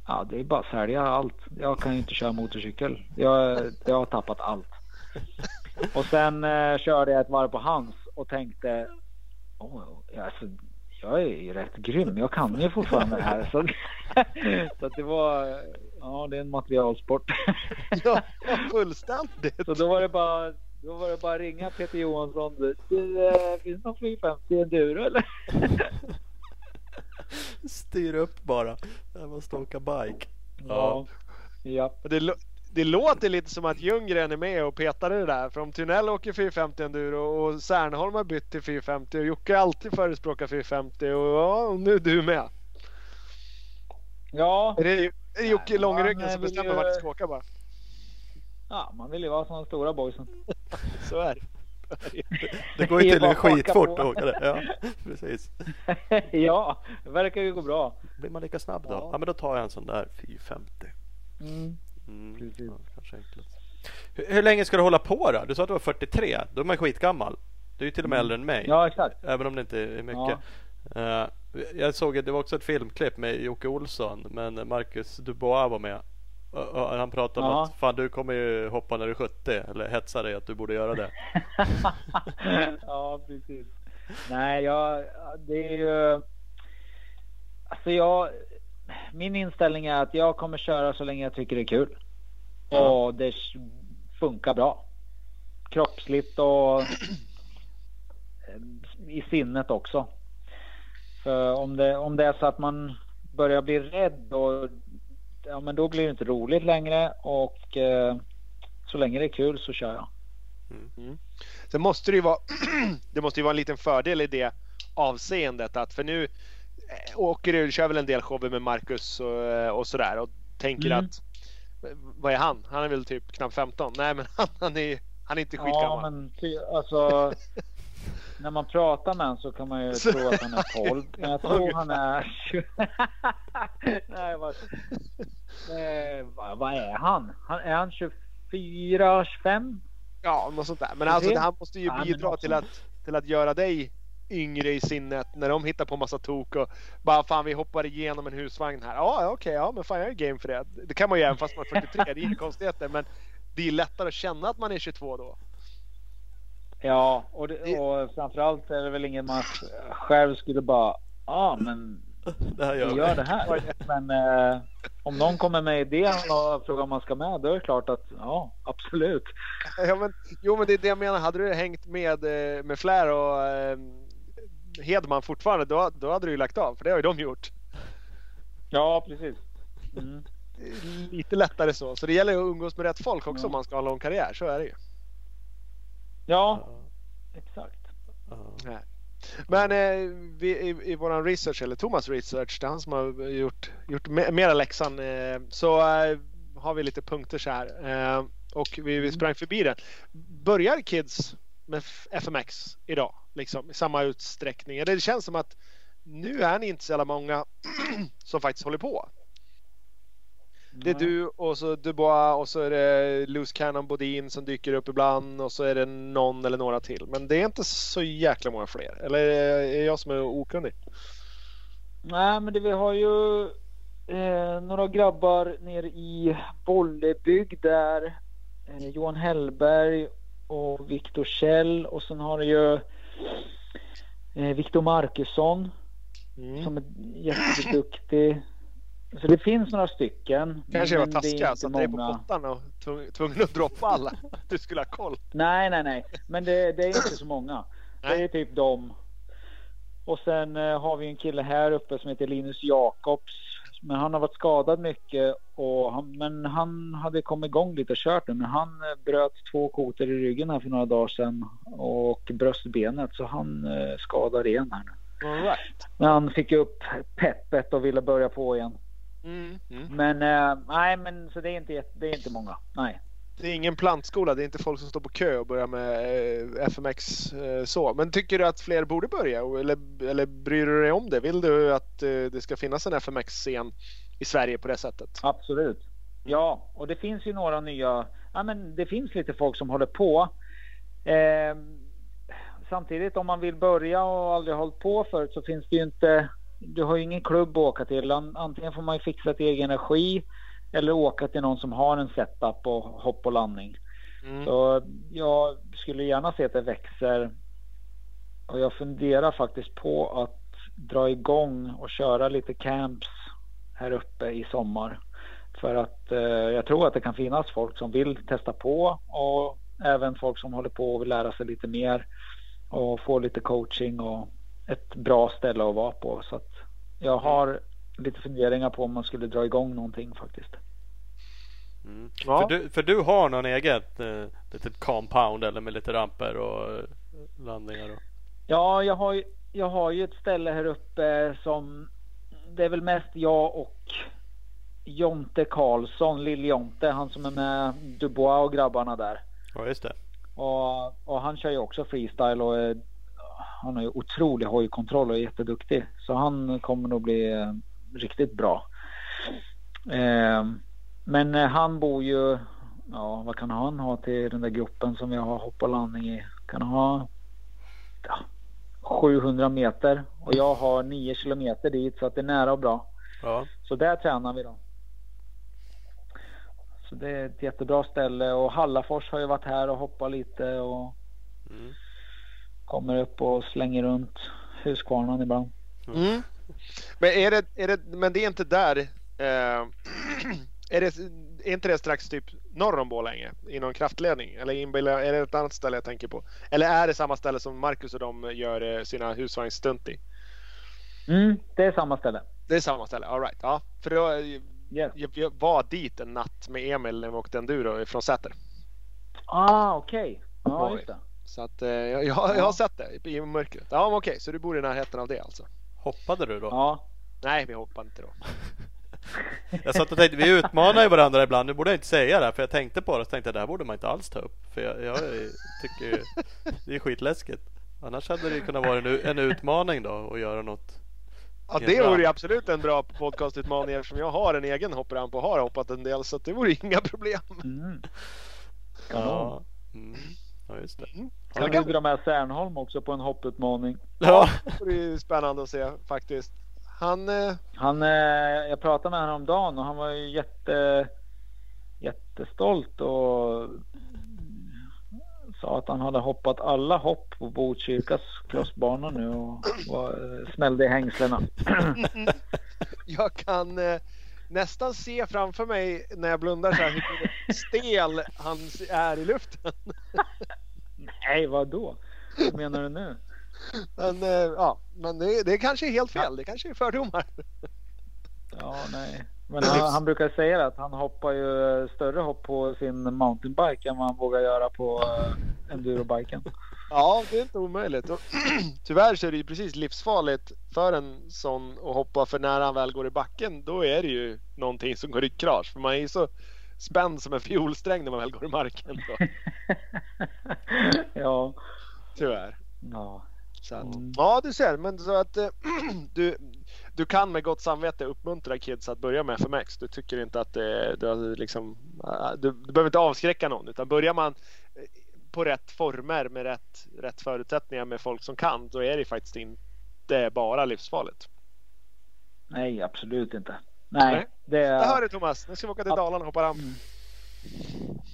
Ja, det är bara att sälja allt. Jag kan ju inte köra motorcykel. Jag, jag har tappat allt. Och sen eh, körde jag ett varv på hans och tänkte oh, alltså, jag är ju rätt grym. Jag kan ju fortfarande det här. Så, så det var, ja det är en materialsport. ja, fullständigt. Så då var det bara, då var det bara ringa Peter Johansson. Du, äh, finns det någon 450 enduro eller? Styr upp bara. Jag måste åka bike. Ja. ja. Det, det låter lite som att Ljunggren är med och petar det där. För om Tunnell åker 450 enduro och Särnholm har bytt till 450 och Jocke har alltid förespråkat 450 och ja, nu är du med. Ja. Är det, är det Jocke ja, långryggen som bestämmer ju... vart du ska åka bara? Ja, man vill ju vara som de stora boysen. Så är det. Det går ju tydligen skitfort att åka det. Ja, precis. ja, det verkar ju gå bra. Blir man lika snabb då? Ja, ja men då tar jag en sån där 450. Mm. Mm, ja, kanske Hur, hur, länge ska du hålla på då? Du sa att du var 43. Då är man skitgammal. Du är ju till och med mm. äldre än mig. Ja, exakt. Även om det inte är mycket. Ja. Uh, jag såg att det var också ett filmklipp med Jocke Olsson. Men Marcus Dubois var med. Uh, uh, han pratade om att fan du kommer ju hoppa när du är 70. Eller hetsa dig att du borde göra det. ja, precis. Nej, jag, det är ju... Alltså jag, min inställning är att jag kommer köra så länge jag tycker det är kul. Ja. Och det funkar bra. Kroppsligt och i sinnet också. För om det, om det är så att man börjar bli rädd och ja, men då blir det inte roligt längre och eh, så länge det är kul så kör jag. Mm. mm. Sen måste det ju vara, det måste ju vara en liten fördel i det avseendet att för nu åker, kör väl en del shower med Marcus och, eh, och sådär och tänker Mm. att vad är han? Han är väl typ knappt 15? Nej men han, han är han är inte Ja, skitgammal. men ty, alltså. när man pratar med honom så kan man ju tro att han är 12. Men jag tror han är 20. Nej, vad, eh, vad, är han? han? Är han 24, 25? Ja, något sånt där. Men alltså här måste ju Ja, men bidra något till att, till att göra dig yngre i sinnet när de hittar på massa tok och bara fan vi hoppar igenom en husvagn här. Ja, okej, ja men fan jag är game för det. Det kan man ju även fast man är 43, det är inga konstigheter. Men det är lättare att känna att man är 22 då. Ja, och, det, och framförallt är det väl ingen man själv skulle bara. Ja, ah, men Det här vi gör gör vi. det här. Men eh, om någon kommer med idén och frågar om man ska med, då är det klart att ja, absolut. Ja, men, jo men det är det jag menar. Hade du hängt med, eh, med Flair och eh, Hedman fortfarande då, då hade du ju lagt av. För det har ju de gjort. Ja, precis. Mm. Lite lättare så. Så det gäller ju att umgås med rätt folk också Ja. om man ska ha en lång karriär. Så är det ju. Ja, exakt. Nej. Men eh, vi, i, i våran research, eller Thomas research, det är han som har gjort, gjort me, mera läxan, eh, så eh, har vi lite punkter så här. Eh, och vi, vi sprang förbi den. Börjar kids med FMX idag? Liksom, I samma utsträckning? Eller det känns som att nu är ni inte så jävla många som faktiskt håller på. Det är du och så Dubois och så är det Loose Cannon Bodin som dyker upp ibland och så är det någon eller några till. Men det är inte så jäkla många fler. Eller är jag som är okunnig? Nej, men det, vi har ju eh, några grabbar nere i Bollebygd där. Eh, Johan Hellberg och Viktor Kjell och sen har du ju eh, Viktor Markusson Mm. som är jätteduktig. Så det finns några stycken. Kanske jag var det taskig, inte satte dig på pottan och tvung- tvungen att droppa alla. Du skulle ha koll. Nej, nej, nej. Men det, det är inte så många. Det Nej. är typ dem. Och sen eh, har vi en kille här uppe som heter Linus Jakobs. Men han har varit skadad mycket. Och han, men han hade kommit igång lite och kört nu. Men han eh, bröt två kotor i ryggen här för några dagar sedan. Och bröstbenet. Så han eh, skadar igen här nu. All right. Men han fick upp peppet och ville börja på igen. Mm. Mm. Men eh, nej, men så det är inte, det är inte många. Nej. Det är ingen plantskola, det är inte folk som står på kö och börjar med eh, FMX eh, så. Men tycker du att fler borde börja? Eller, eller bryr du dig om det? Vill du att eh, det ska finnas en FMX-scen i Sverige på det sättet? Absolut. Ja, och det finns ju några nya. Ja, men det finns lite folk som håller på. Eh, samtidigt om man vill börja och aldrig har hållit på förut så finns det ju inte. Du har ju ingen klubb att åka till. Antingen får man ju fixa till egen energi eller åka till någon som har en setup och hopp och landning. Mm. Så jag skulle gärna se att det växer. Och jag funderar faktiskt på att dra igång och köra lite camps här uppe i sommar. För att eh, jag tror att det kan finnas folk som vill testa på och även folk som håller på och vill lära sig lite mer och få lite coaching och ett bra ställe att vara på. Så att jag har lite funderingar på om man skulle dra igång någonting faktiskt. Mm. Ja. För, du, för du har någon eget eh, litet compound eller med lite ramper och eh, landningar? Och... Ja, jag har, ju- jag har ju ett ställe här uppe som det är väl mest jag och Jonte Karlsson, Lill-Jonte, han som är med Dubois och grabbarna där. Ja, just det. Och, och han kör ju också freestyle och är, han har ju otrolig hojkontroll och är jätteduktig. Så han kommer nog bli eh, riktigt bra. Eh, men eh, han bor ju, ja vad kan han ha till den där gruppen som vi har hopp och landning i? Kan han ha ja, 700 meter och jag har 9 kilometer dit så att det är nära och bra. Ja. Så där tränar vi då. Så det är ett jättebra ställe och Hallafors har ju varit här och hoppat lite och Mm. kommer upp och slänger runt Huskvarnan ibland. Mm. Men, är det, är det, men det är inte där. Eh, är, det, är inte det strax typ norr om Borlänge? I någon kraftledning? Eller inbillar, är det ett annat ställe jag tänker på? Eller är det samma ställe som Marcus och de gör eh, sina husvagnsstunt i? Mm, det är samma ställe. Det är samma ställe, alright. Ja, för då, Yes. jag, jag var dit en natt med Emil när vi åkte enduro från Säter. Ah, okej. Ja, Oj. just det. Så att eh, jag, jag, jag har sett det i mörkret. Ja, okej, så du bor i närheten av det alltså? Hoppade du då? Ja. Nej, vi hoppar inte då. Jag satt och tänkte, vi utmanar ju varandra ibland. Nu borde jag inte säga det för jag tänkte på det och tänkte det här borde man inte alls ta upp. För jag, jag tycker ju, det är skitläskigt. Annars hade det kunnat vara en, en utmaning då att göra något. Ja, det vore ju absolut en bra podcastutmaning eftersom jag har en egen hoppramp och har hoppat en del så det vore inga problem. Mm. Ja, mm. Ja just det. Mm. Kan vi dra med Särnholm också på en hopputmaning? Ja, Det ju spännande att se faktiskt. Han, eh, Han, eh, jag pratade med honom om dagen och han var ju jätte, jättestolt och sa att han hade hoppat alla hopp på Botkyrkas crossbana nu och var, eh, smällde i hängslena. jag kan eh, nästan se framför mig när jag blundar så här hur stel han är i luften. Nej, vad då? Vad menar du nu? Men, eh, ja, men det, det kanske är helt fel. Det kanske är fördomar. Ja, nej. Men han, han brukar säga att han hoppar ju större hopp på sin mountainbike än vad han vågar göra på uh, endurobiken. Ja, det är inte omöjligt. Och, tyvärr så är det ju precis livsfarligt för en sån att hoppa för när han väl går i backen då är det ju någonting som går i krasch. För man är så spänd som en fiolsträng när man väl går i marken. Ja. tyvärr. ja. Så att, Mm. Ja, du ser. Men så att eh, du, du kan med gott samvete uppmuntra kids att börja med FMX. Du tycker inte att det, du, liksom, äh, du, du behöver inte avskräcka någon. Utan börjar man eh, på rätt former med rätt, rätt förutsättningar med folk som kan. Då är det faktiskt inte bara livsfarligt. Nej, absolut inte. Nej, Nej. det hör är... det Thomas. Nu ska vi åka till Dalarna och hoppa ramp.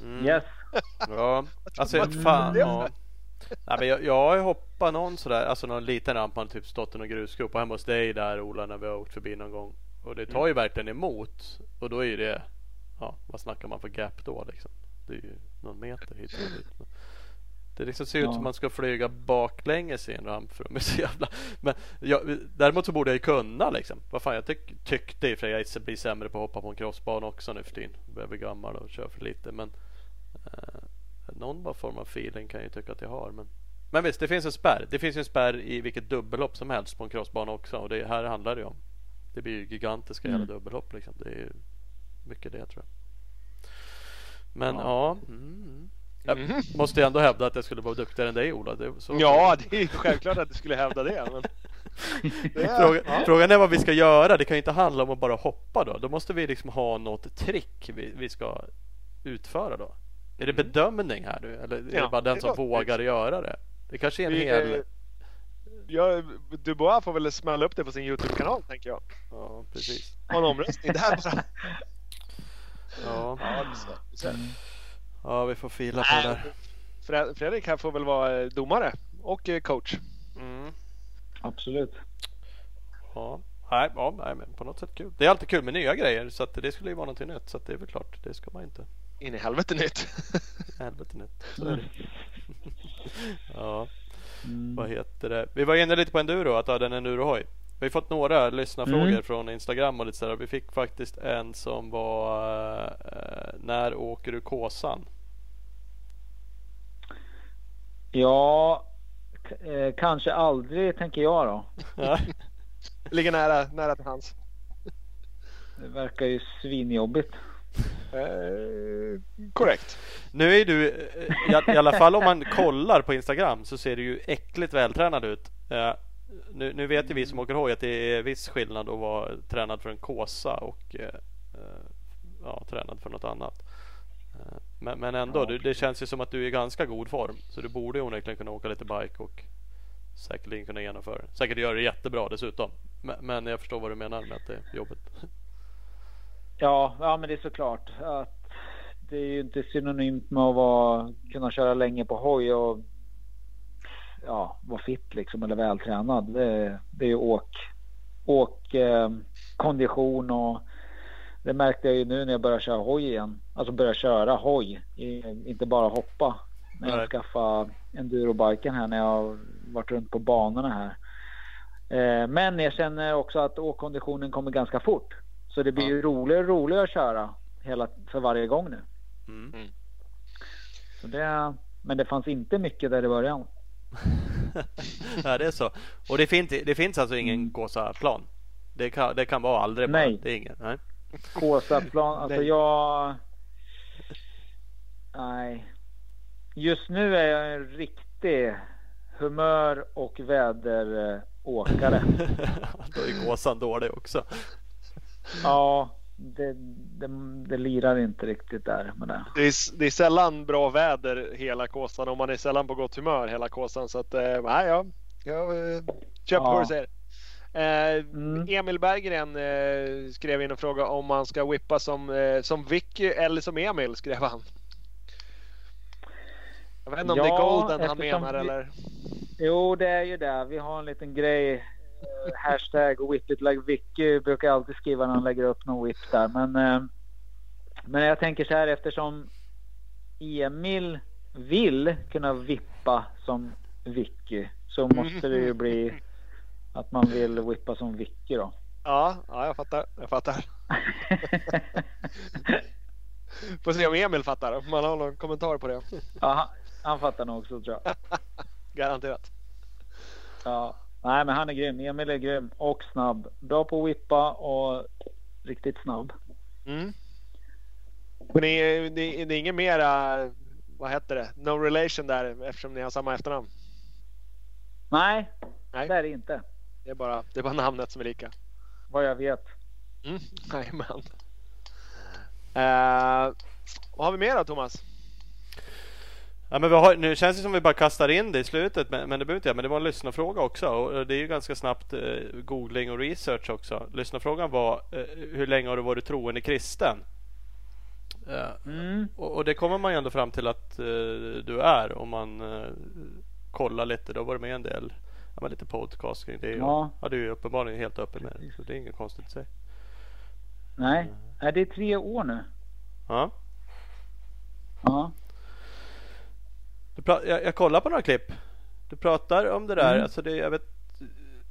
mm. Yes. ja. alltså Vad fan. Ja. Nej, men jag, jag har hoppat någon sådär, alltså någon liten ramp, man typ stått i någon grusgrop och hemma hos dig där Ola när vi har åkt förbi någon gång. Och det tar ju verkligen emot. Och då är ju det, ja vad snackar man för gap då liksom? Det är ju någon meter hit och dit. Det liksom ser ut Ja. som man ska flyga baklänges i en ramp för de är så jävla... Men jag, däremot så borde jag ju kunna liksom. Vad fan jag tyck, tyckte i och för sig jag blir sämre på att hoppa på en crossbana också nu för tiden. Börjar bli gammal och kör för lite men eh, någon form av feeling kan jag ju tycka att jag har. Men, men visst, det finns en spärr. Det finns ju en spärr i vilket dubbellopp som helst på en crossbana också. Och det här handlar det om. Det blir ju gigantiska jävla Mm. dubbellopp liksom. Det är mycket det tror jag. Men Ja. ja. mm. Jag Mhm. måste ju ändå hävda att jag skulle vara duktigare än dig Ola. Det, så, Ja, det är ju självklart att du skulle hävda det. Men... Det är- Fråga, ja. Frågan är vad vi ska göra. Det kan ju inte handla om att bara hoppa då. Då måste vi liksom ha något trick vi, vi ska utföra då. Är det bedömning här nu? Eller är Mm. Ja, det bara den det som låter vågar göra det? Det kanske är en Vi, hel... Ja, Dubois får väl smälla upp det på sin Youtube-kanal tänker jag. Ja, precis. Ha en omröstning där bara. Ja, Ja, det ser- det ser. Ja vi får fila på det där. Fre- Fredrik här får väl vara eh, domare och eh, coach. Mm. Absolut. Ja. Nej, ja, nej, men på något sätt kul. Det är alltid kul med nya grejer så att det skulle ju vara någonting nytt. Så att det är väl klart, det ska man inte. In i helvete nytt. Helvete nytt. Så är det. ja. Mm. Vad heter det? Vi var inne lite på enduro, att du hade en endurohoj. Vi har fått några lyssnarfrågor Mm. från Instagram och lite sådär. Vi fick faktiskt en som var eh, När åker du Kåsan? Ja, eh, kanske aldrig tänker jag då. Ligger nära, nära till hands. Det verkar ju svinjobbigt. Eh, korrekt. nu är du, eh, i, i alla fall om man kollar på Instagram så ser du ju äckligt vältränad ut. Eh, nu, nu vet ju vi som åker hoj att det är viss skillnad att vara tränad för en Kåsa och eh, eh, ja, tränad för något annat. Men, men ändå, Ja. du, det känns ju som att du är i ganska god form. Så du borde ju onekligen kunna åka lite bike och säkerligen kunna genomföra det. Säkert göra det jättebra dessutom. Men, men jag förstår vad du menar med att det är jobbigt. Ja, ja men det är såklart att det är ju inte synonymt med att vara, kunna köra länge på hoj och ja, vara fit liksom eller vältränad. Det, det är ju åk, åk eh, kondition och det märkte jag ju nu när jag började köra hoj igen. Alltså börja köra hoj, inte bara hoppa. När jag skaffade endurobiken här när jag har varit runt på banorna här. Eh, men jag känner också att åkkonditionen kommer ganska fort. Så det blir ju roligare och roligare att köra hela, för varje gång nu. Mm. Så det, men det fanns inte mycket där i början. ja, det är så. Och det finns, det finns alltså ingen Kåsa-plan? Det kan, det kan vara aldrig Nej. bara. Det är ingen. Nej. Kåsaplan, alltså jag... Nej. Just nu är jag en riktig humör och väderåkare. Då är gåsan dålig också. ja, det, det, det lirar inte riktigt där med det. Det är, det är sällan bra väder hela Kåsan och man är sällan på gott humör hela Kåsan. Så att, eh, nej, jag, jag eh, köper Ja. vad du säger. Eh, Mm. Emil Berggren eh, skrev in en fråga om man ska whippa som, eh, som Vicky eller som Emil skrev han. Jag vet inte om det är Ja, Golden han menar vi- eller? Jo, det är ju det. Vi har en liten grej. eh, Hashtag whip it like Vicky brukar alltid skriva när han lägger upp någon whip där. Men, eh, men jag tänker så här eftersom Emil vill kunna vippa som Vicky så måste det ju bli att man vill vippa som Vicky då. Ja, ja, jag fattar. Jag fattar. Får se om Emil fattar. Om man har någon kommentar på det. ja, han, fattar nog också tror jag. Garanterat. Ja. Nej, men han är grym. Emil är grym och snabb. Bra på att whippa och riktigt snabb. Mm. Men det är, det, är, det är inget mera, vad heter det, no relation där eftersom ni har samma efternamn. Nej, Nej. det är det inte. Det är bara, det är bara namnet som är lika. Vad jag vet. Mm. Jajamän. Uh, vad har vi mer då Thomas? Ja, men vi har, nu känns det som vi bara kastar in det i slutet, men, men det behöver inte jag. Men det var en lyssnarfråga också och det är ju ganska snabbt eh, googling och research också. Lyssnarfrågan var eh, hur länge har du varit troende kristen? Eh, Mm. och, och det kommer man ju ändå fram till att eh, du är om man eh, kollar lite. Du har varit med en del, ja, lite podcast kring det. Ja. Ja, du är ju uppenbarligen helt öppen med det, så det är inget konstigt i sig. Nej, är det är tre år nu? Ja. Ja. Jag, jag kollar på några klipp. Du pratar om det där. Mm. Alltså det, jag vet,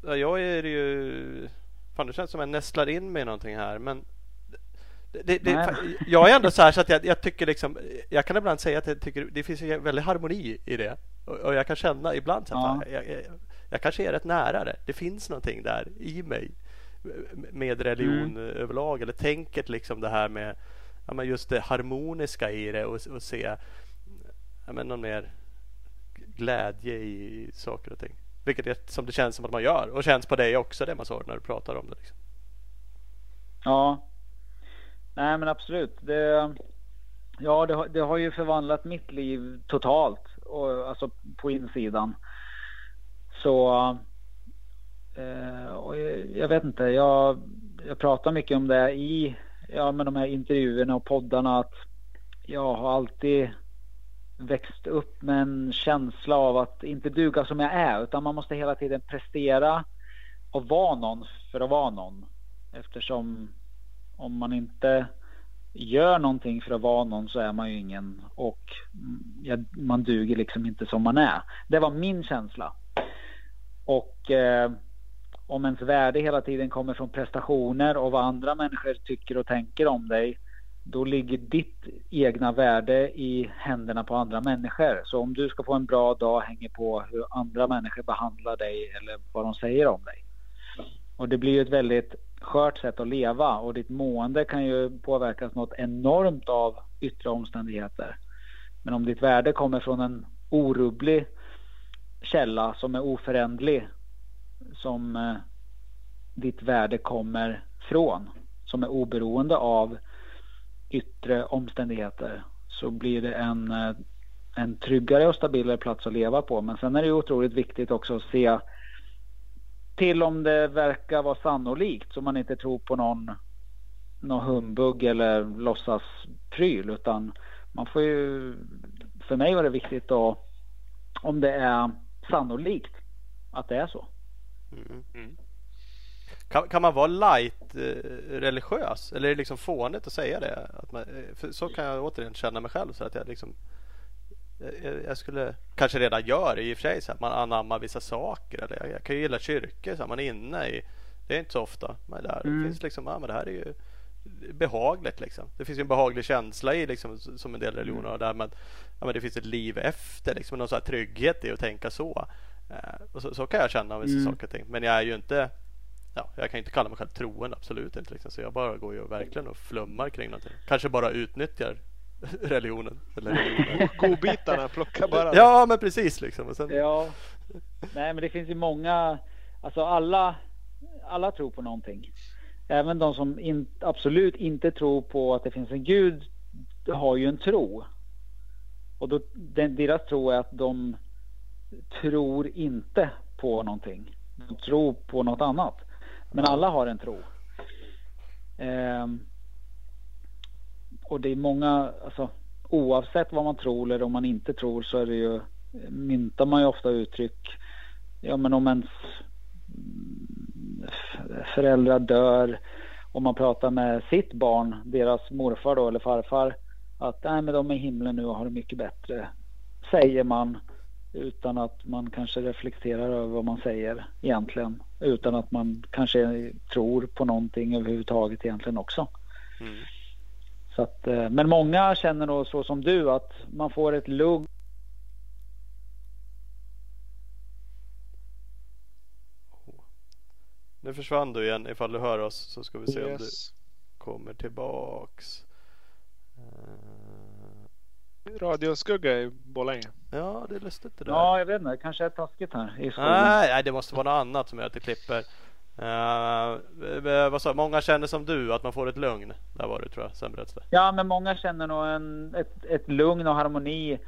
ja, jag är ju... Fan, det känns som jag nästlar in mig i någonting här. Men det, det, det, jag är ändå så här så att jag, jag tycker liksom... Jag kan ibland säga att jag tycker det finns en väldigt harmoni i det. Och, och jag kan känna ibland så att Ja. jag, jag, jag kanske är rätt nära det. Det finns någonting där i mig med religion Mm. överlag. Eller tänket liksom det här med ja, men just det harmoniska i det och, och se ja, men någon mer glädje i saker och ting. Vilket är som det känns som att man gör och känns på dig också det man sa när du pratar om det. Liksom. Ja. Nej men absolut. Det, ja det, har- det har ju förvandlat mitt liv totalt. Och, alltså på insidan. Så. Eh, och jag, jag vet inte. Jag, jag pratar mycket om det i ja, med de här intervjuerna och poddarna. Att jag har alltid växt upp med en känsla av att inte duga som jag är. Utan man måste hela tiden prestera och vara någon för att vara någon. Eftersom om man inte gör någonting för att vara någon så är man ju ingen och man duger liksom inte som man är. Det var min känsla. Och eh, om ens värde hela tiden kommer från prestationer och vad andra människor tycker och tänker om dig då ligger ditt egna värde i händerna på andra människor. Så om du ska få en bra dag hänger på hur andra människor behandlar dig eller vad de säger om dig. Och det blir ju ett väldigt skört sätt att leva och ditt mående kan ju påverkas något enormt av yttre omständigheter. Men om ditt värde kommer från en orubblig källa som är oföränderlig som eh, ditt värde kommer från som är oberoende av yttre omständigheter så blir det en, eh, en tryggare och stabilare plats att leva på. Men sen är det ju otroligt viktigt också att se till om det verkar vara sannolikt så man inte tror på någon, någon humbug eller låtsas pryl utan man får ju för mig var det viktigt då om det är sannolikt att det är så. Mm. Mm. Kan, kan man vara light eh, religiös? Eller är det liksom fånigt att säga det? Att man, eh, så kan jag återigen känna mig själv. Så att jag, liksom, jag, jag skulle kanske redan gör det i och för sig. Så att man anammar vissa saker. Eller jag, kan ju gilla kyrkor. Så att man är inne i. Det är inte så ofta. Men där Mm. det finns liksom, ja, men det här är ju behagligt liksom. Det finns ju en behaglig känsla i liksom, som en del religioner har. Där, men, ja, men det finns ett liv efter. Liksom, någon sån här trygghet i att tänka så. Eh, och så, så kan jag känna om vissa Mm. saker och ting. Men jag är ju inte ja, jag kan inte kalla mig själv troende, absolut inte. Liksom. Så jag bara går ju verkligen och flummar kring någonting. Kanske bara utnyttjar religionen. Eller religionen. Godbitarna, plocka bara. ja, men precis liksom. Och sen, Ja. Nej, men det finns ju många. Alltså alla, alla tror på någonting. Även de som in, absolut inte tror på att det finns en gud har ju en tro. Och då, den, deras tro är att de tror inte på någonting. De tror på något annat. Men alla har en tro. Eh, och det är många, alltså oavsett vad man tror eller om man inte tror så är det ju, myntar man ju ofta uttryck. Ja men om ens föräldrar dör, om man pratar med sitt barn, deras morfar då eller farfar, att nej men de är i himlen nu och har det mycket bättre. Säger man utan att man kanske reflekterar över vad man säger egentligen. Utan att man kanske tror på någonting överhuvudtaget egentligen också. Mm. Så att, eh, men många känner nog så som du att man får ett lugn. Nu försvann du igen. Ifall du hör oss så ska vi se om du Yes. kommer tillbaks. Radioskugga i Borlänge. Ja, det är lustigt det där. Ja, jag vet inte. Kanske är taskigt här i skolan. Nej, nej, det måste vara något annat som gör att det klipper. Uh, vad sa Många känner som du att man får ett lugn. Där var det tror jag. Sen berättade det. Ja, men många känner nog en, ett, ett lugn och harmoni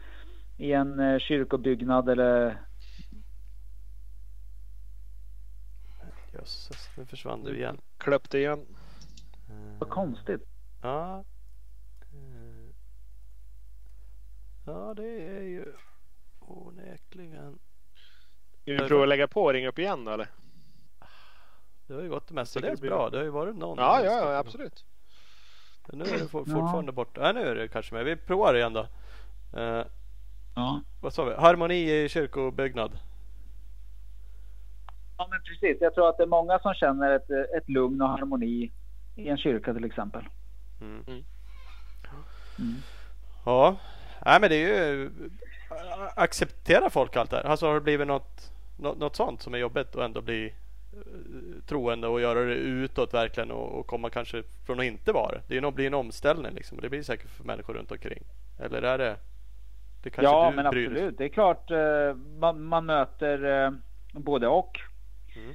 i en eh, kyrkobyggnad eller Jösses, nu försvann du igen. Klöpte igen. Eh, vad konstigt. Ja. Eh, Ja, det är ju onekligen. Ska vi prova att lägga på och ringa upp igen då eller? Det har ju gått det mesta. Tycker Det är det blir bra. Det har ju varit någon. Ja, ja, ja absolut. Men nu är det for- Ja. fortfarande borta. Ja, nu är det kanske med. Vi provar igen då. Eh, Ja. vad sa vi? Harmoni i kyrkobyggnad. ja, men precis. Jag tror att det är många som känner ett, ett lugn och harmoni i en kyrka till exempel. Mm. Mm. Ja, nej men det är ju ä- acceptera folk allt det här. Alltså har det blivit något, något, något sånt som är jobbigt och ändå bli eh, troende och göra det utåt verkligen och, och komma kanske från att inte vara det. Det är nog blir en omställning liksom det blir säkert för människor runt omkring. Eller är det? Det kanske Ja, du men bryr absolut. Det är klart eh, man, man möter eh, både och. Mm.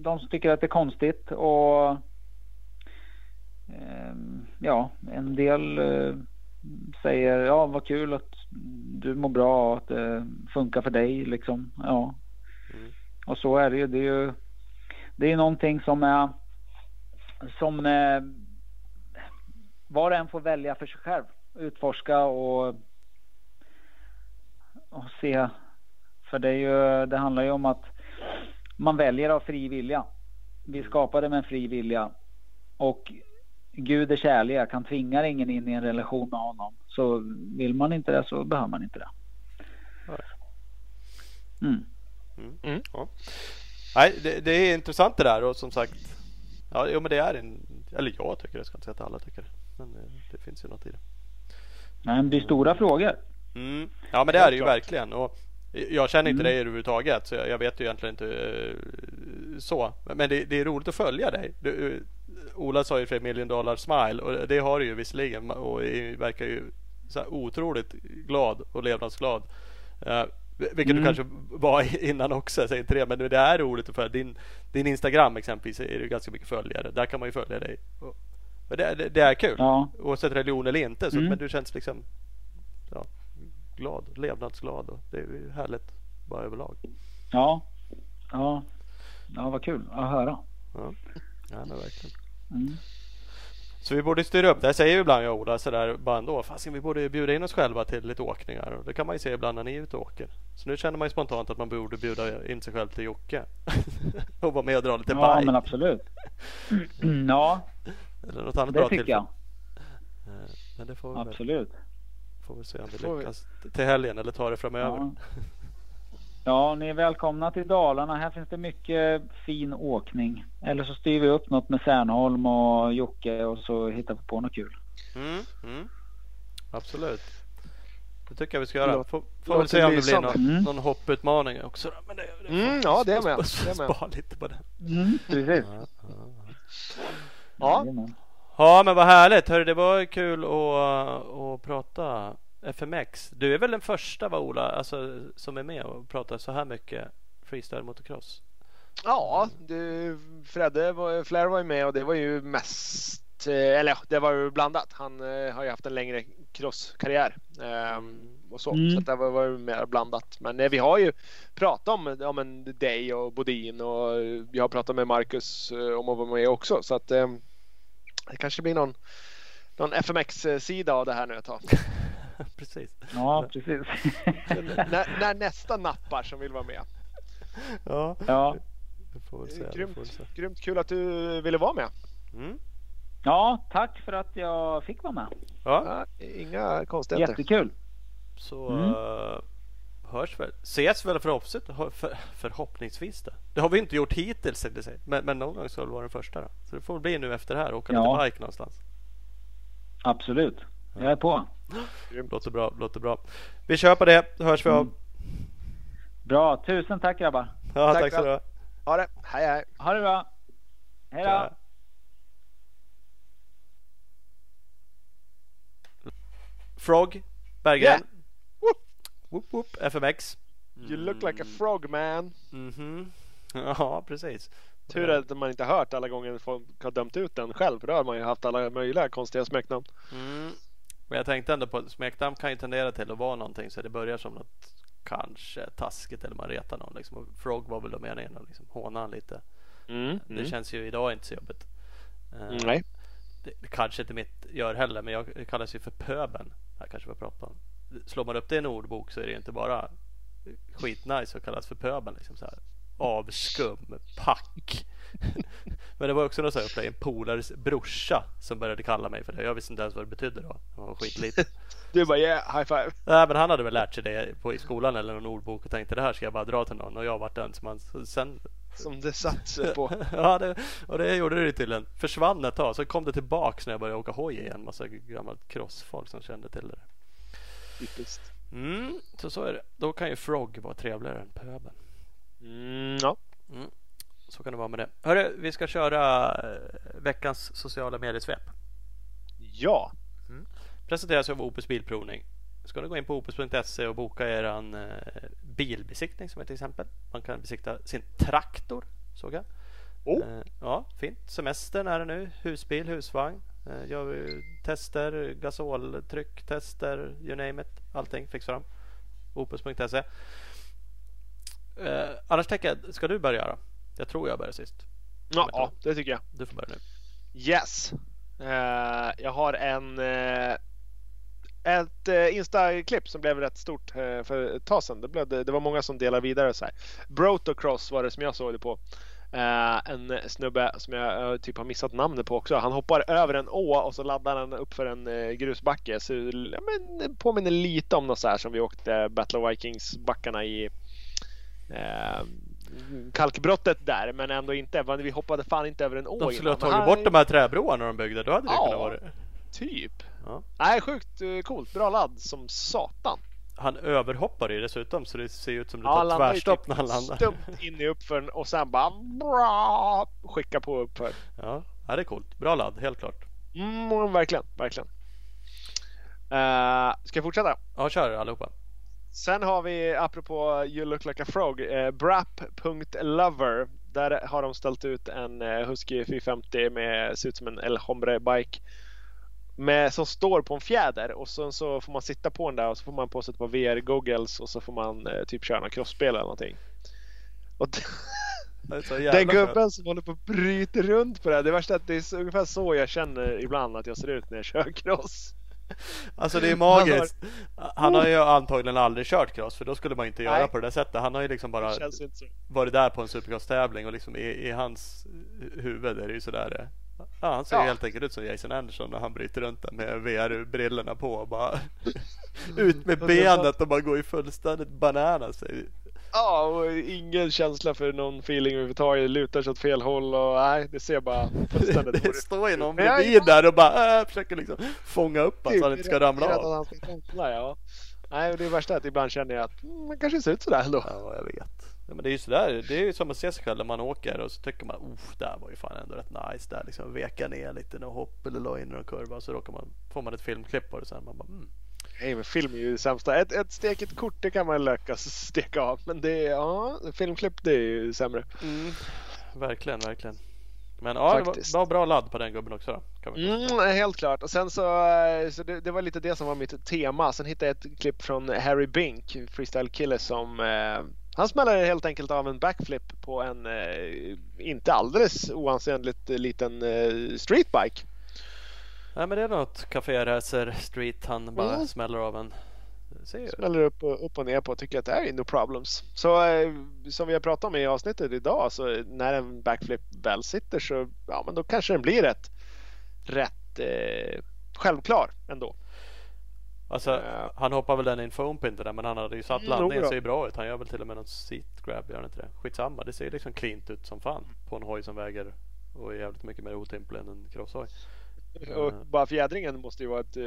De som tycker att det är konstigt och ja, en del säger ja vad kul att du mår bra och att det funkar för dig liksom. Ja. Mm. Och så är det ju. Det är ju det är någonting som är som eh, var och en får välja för sig själv. Utforska och, och se. För det, är ju, det handlar ju om att man väljer av fri vilja. Vi skapade med en fri vilja. Och Gud är kärlek. Han tvingar ingen in i en relation med honom. Så vill man inte det så behöver man inte det. Mm. Mm. Ja. Nej, det, det är intressant det där och som sagt. Ja, jo, men det är en. Eller jag tycker det. Jag ska inte säga att alla tycker det. Men eh, det finns ju något i det. Nej, men det är stora frågor. Mm. Ja men det är det ju verkligen. Och jag känner inte Mm. dig överhuvudtaget så jag, jag vet ju egentligen inte eh, så. Men det, det är roligt att följa dig. Du, eh, Ola sa ju för million dollar smile och det har du ju visserligen och verkar ju så otroligt glad och levnadsglad. Uh, vilket du Mm. kanske var innan också, säger inte det. Men det är roligt att följa. Din, din Instagram exempelvis är det ganska mycket följare. Där kan man ju följa dig. Men det, det, det är kul. Ja. Oavsett religion eller inte. Så, Mm. Men du känns liksom ja, glad, levnadsglad och det är härligt bara överlag. Ja. Ja. Ja, vad kul att höra. Ja, ja verkligen. Mm. Så vi borde styra upp det. Jag säger ju ibland jag och Ola sådär bara ändå. Fast vi borde bjuda in oss själva till lite åkningar. Och det kan man ju se ibland när ni är ute och åker. Så nu känner man ju spontant att man borde bjuda in sig själv till Jocke. och vara med och dra lite Ja, bike. men absolut. Ja, Eller något annat det bra tycker jag. tillfälle. Eh, Men det får vi, väl, Absolut. får vi se om det lyckas till helgen eller ta det framöver. Ja. ja, ni är välkomna till Dalarna. Här finns det mycket fin åkning. Eller så styr vi upp något med Särnholm och Jocke och så hittar vi på något kul. Mm, mm. Absolut. Det tycker jag vi ska göra. Får, får väl se om det blir någon, Mm. någon hopputmaning också. Men det, det Mm, ja, det är med. Sp- Det är med. Spara lite på det. Mm, precis. Ja. Ja men vad härligt. Hörru, det var kul att, att prata FMX. Du är väl den första va Ola, alltså, som är med och pratar så här mycket freestyle motocross? Ja, det, Fredde var, Flair var ju med och det var ju mest, eh, eller ja, det var ju blandat. Han eh, har ju haft en längre crosskarriär ehm, och så, Mm. så det var, var ju mer blandat. Men eh, vi har ju pratat om, om en dig och Bodin och jag har pratat med Marcus om att vara med också så att ehm, det kanske blir någon, någon FMX-sida av det här nu ett tag. Precis. Ja, precis. när, när nästa nappar som vill vara med. Ja, ja. får väl vi Grymt, får grymt kul att du ville vara med. Mm. ja, tack för att jag fick vara med. Ja, Ja, inga konstigheter. Jättekul. så Mm. eh, hörs väl. Ses väl förhoppningsvis, för, förhoppningsvis det. Det har vi inte gjort hittills säga. men, men någon gång ska det vara den första. Då. Så det får bli nu efter det här. Åka Ja. lite bike någonstans. Absolut. Jag är på. Låter bra, låter bra. Vi kör på det. Hörs vi av. Mm. Bra. Tusen tack grabbar. Ja, Tack tack så du ha. Det. Hej hej. Ha det bra. Hej då. Tja. Frog Berggren. Yeah. Whoop. Whoop, whoop, FMX. You look like a frog man. Mhm. Ja, precis. Tur att man inte hört alla gånger folk har dömt ut den själv. För då har man ju haft alla möjliga konstiga smeknamn. Mm. Men jag tänkte ändå på att smeknamn kan ju tendera till att vara någonting så det börjar som något kanske taskigt eller man retar någon. Liksom. Och Frog var väl då meningen att liksom håna han lite. Det känns ju idag inte så jobbigt. Eh, Mm, Nej. det, kanske inte mitt gör heller, men jag kallas ju för pöben. Jag kanske var prata om. Slår man upp det i en ordbok så är det inte bara skitnice att kallas för pöben. Liksom så här. Avskum, pack. Men det var också något så här en polares brorsa som började kalla mig för det. Jag visste inte ens vad det betydde då. Jag var skitliten. Du bara yeah, high five. Nej, men han hade väl lärt sig det på, i skolan eller någon ordbok och tänkte det här ska jag bara dra till någon och jag vart den som han sen Som det satt sig på. ja, det, och det gjorde det till en. Försvann ett tag, så kom det tillbaks när jag började åka hoj igen. Massa gammalt crossfolk som kände till det. Typiskt. Mm, så så är det. Då kan ju Frog vara trevligare än pöben. Mm, ja. Så kan det vara med det. Hörru, vi ska köra eh, veckans sociala mediesvep. Ja. Presenteras av Opus Bilprovning. Ska ni gå in på opus.se och boka eran eh, bilbesiktning som ett exempel. Man kan besikta sin traktor, såg jag. Oh. Eh, ja, fint. Semestern är det nu. Husbil, husvagn. Gör vi tester, gasoltryck, tester, you name it. Allting fixar de. Opus.se. Eh, annars tänker jag, ska du börja då? Jag tror jag börjar sist. Ja, ja, det tycker jag. Du får börja nu. Yes. Eh, jag har en eh, ett uh, Insta-klipp som blev rätt stort eh, för ett tag sedan. Det, blev, det, det var många som delade vidare så här. Brotocross var det som jag såg det på. Eh, en snubbe som jag eh, typ har missat namnet på också. Han hoppar över en å och så laddar han upp för en eh, grusbacke. Så, ja, men, påminner lite om något så här som vi åkte Battle of Vikings-backarna i kalkbrottet där. Men ändå inte. Vi hoppade fan inte över en å De skulle ha tagit bort de här träbroarna de byggde. Då hade det Ja. kunnat vara Typ. Ja. Nej, sjukt eh, coolt. Bra ladd som satan. Han överhoppar ju dessutom så det ser ut som det tar tvärstopp typ när han landar. stumt in i uppfören och sen bara bra, skicka på uppför. Ja, ja, det är coolt. Bra ladd, helt klart. Mm, verkligen, verkligen. Uh, ska jag fortsätta? Ja, kör allihopa. Sen har vi, apropå You look like a frog, eh, brap.lover. Där har de ställt ut en eh, Husky 450 med, ser ut som en El Hombre bike. Med, som står på en fjäder och sen så får man sitta på den där och så får man på sig ett par VR-goggles och så får man eh, typ köra några crossspel eller någonting. Och den gubben som håller på att bryta runt på det här. Det värsta är att det är så- ungefär så jag känner ibland att jag ser ut när jag kör cross. Alltså det är magiskt. Han har ju antagligen aldrig kört cross för då skulle man inte göra Nej. på det där sättet. Han har ju liksom bara varit där på en supercross-tävling och liksom i, i hans huvud är det ju sådär. eh, Ja, han ser Ja. helt enkelt ut som Jason Anderson när han bryter runt där med VR-brillorna på och bara ut med benet och bara går i fullständigt bananas. Ja, och ingen känsla för någon feeling överhuvudtaget. Det lutar sig åt fel håll och nej, det ser bara fullständigt Det står ju någon bredvid där och bara äh, försöker liksom fånga upp honom så han inte ska ramla av. att ja. Nej, det är värsta att ibland känner jag att mm, man kanske ser ut sådär ändå. Ja, jag vet. Ja, men det är ju sådär. Det är ju som att se sig själv när man åker och så tycker man oh, där var ju fan ändå rätt nice. Där liksom veka ner lite någon hopp eller la in någon kurva så råkar man, får man ett filmklipp på det sen. Man bara, mm. Nej, men film är ju det sämsta. Ett, ett steket kort det kan man lyckas steka av. Men det är, ja, filmklipp det är ju sämre. Mm. Verkligen, verkligen. Men ja, Faktiskt. det var, bra ladd på den gubben också då. Kan. Mm, helt klart. Och sen så, så det, det var lite det som var mitt tema. Sen hittade jag ett klipp från Harry Bink, freestyle-kille som eh, han smällde helt enkelt av en backflip på en eh, inte alldeles oansenligt liten eh, streetbike. Nej men det är något Café Racer Street han bara Mm. smäller av en. Smäller upp och, upp och ner på och tycker att det här är no problems. Så eh, som vi har pratat om i avsnittet idag så när en backflip väl sitter så ja men då kanske den blir rätt, rätt eh, självklar ändå. Alltså, Ja. han hoppar väl den i en foam på inte där men han hade ju satt Mm, landningen ser ju bra ut. Han gör väl till och med någon seat grab, gör han inte det? Skitsamma, det ser liksom cleant ut som fan på en hoj som väger och är jävligt mycket mer otymplig än en crosshoj. Och bara fjädringen måste ju vara ett eh,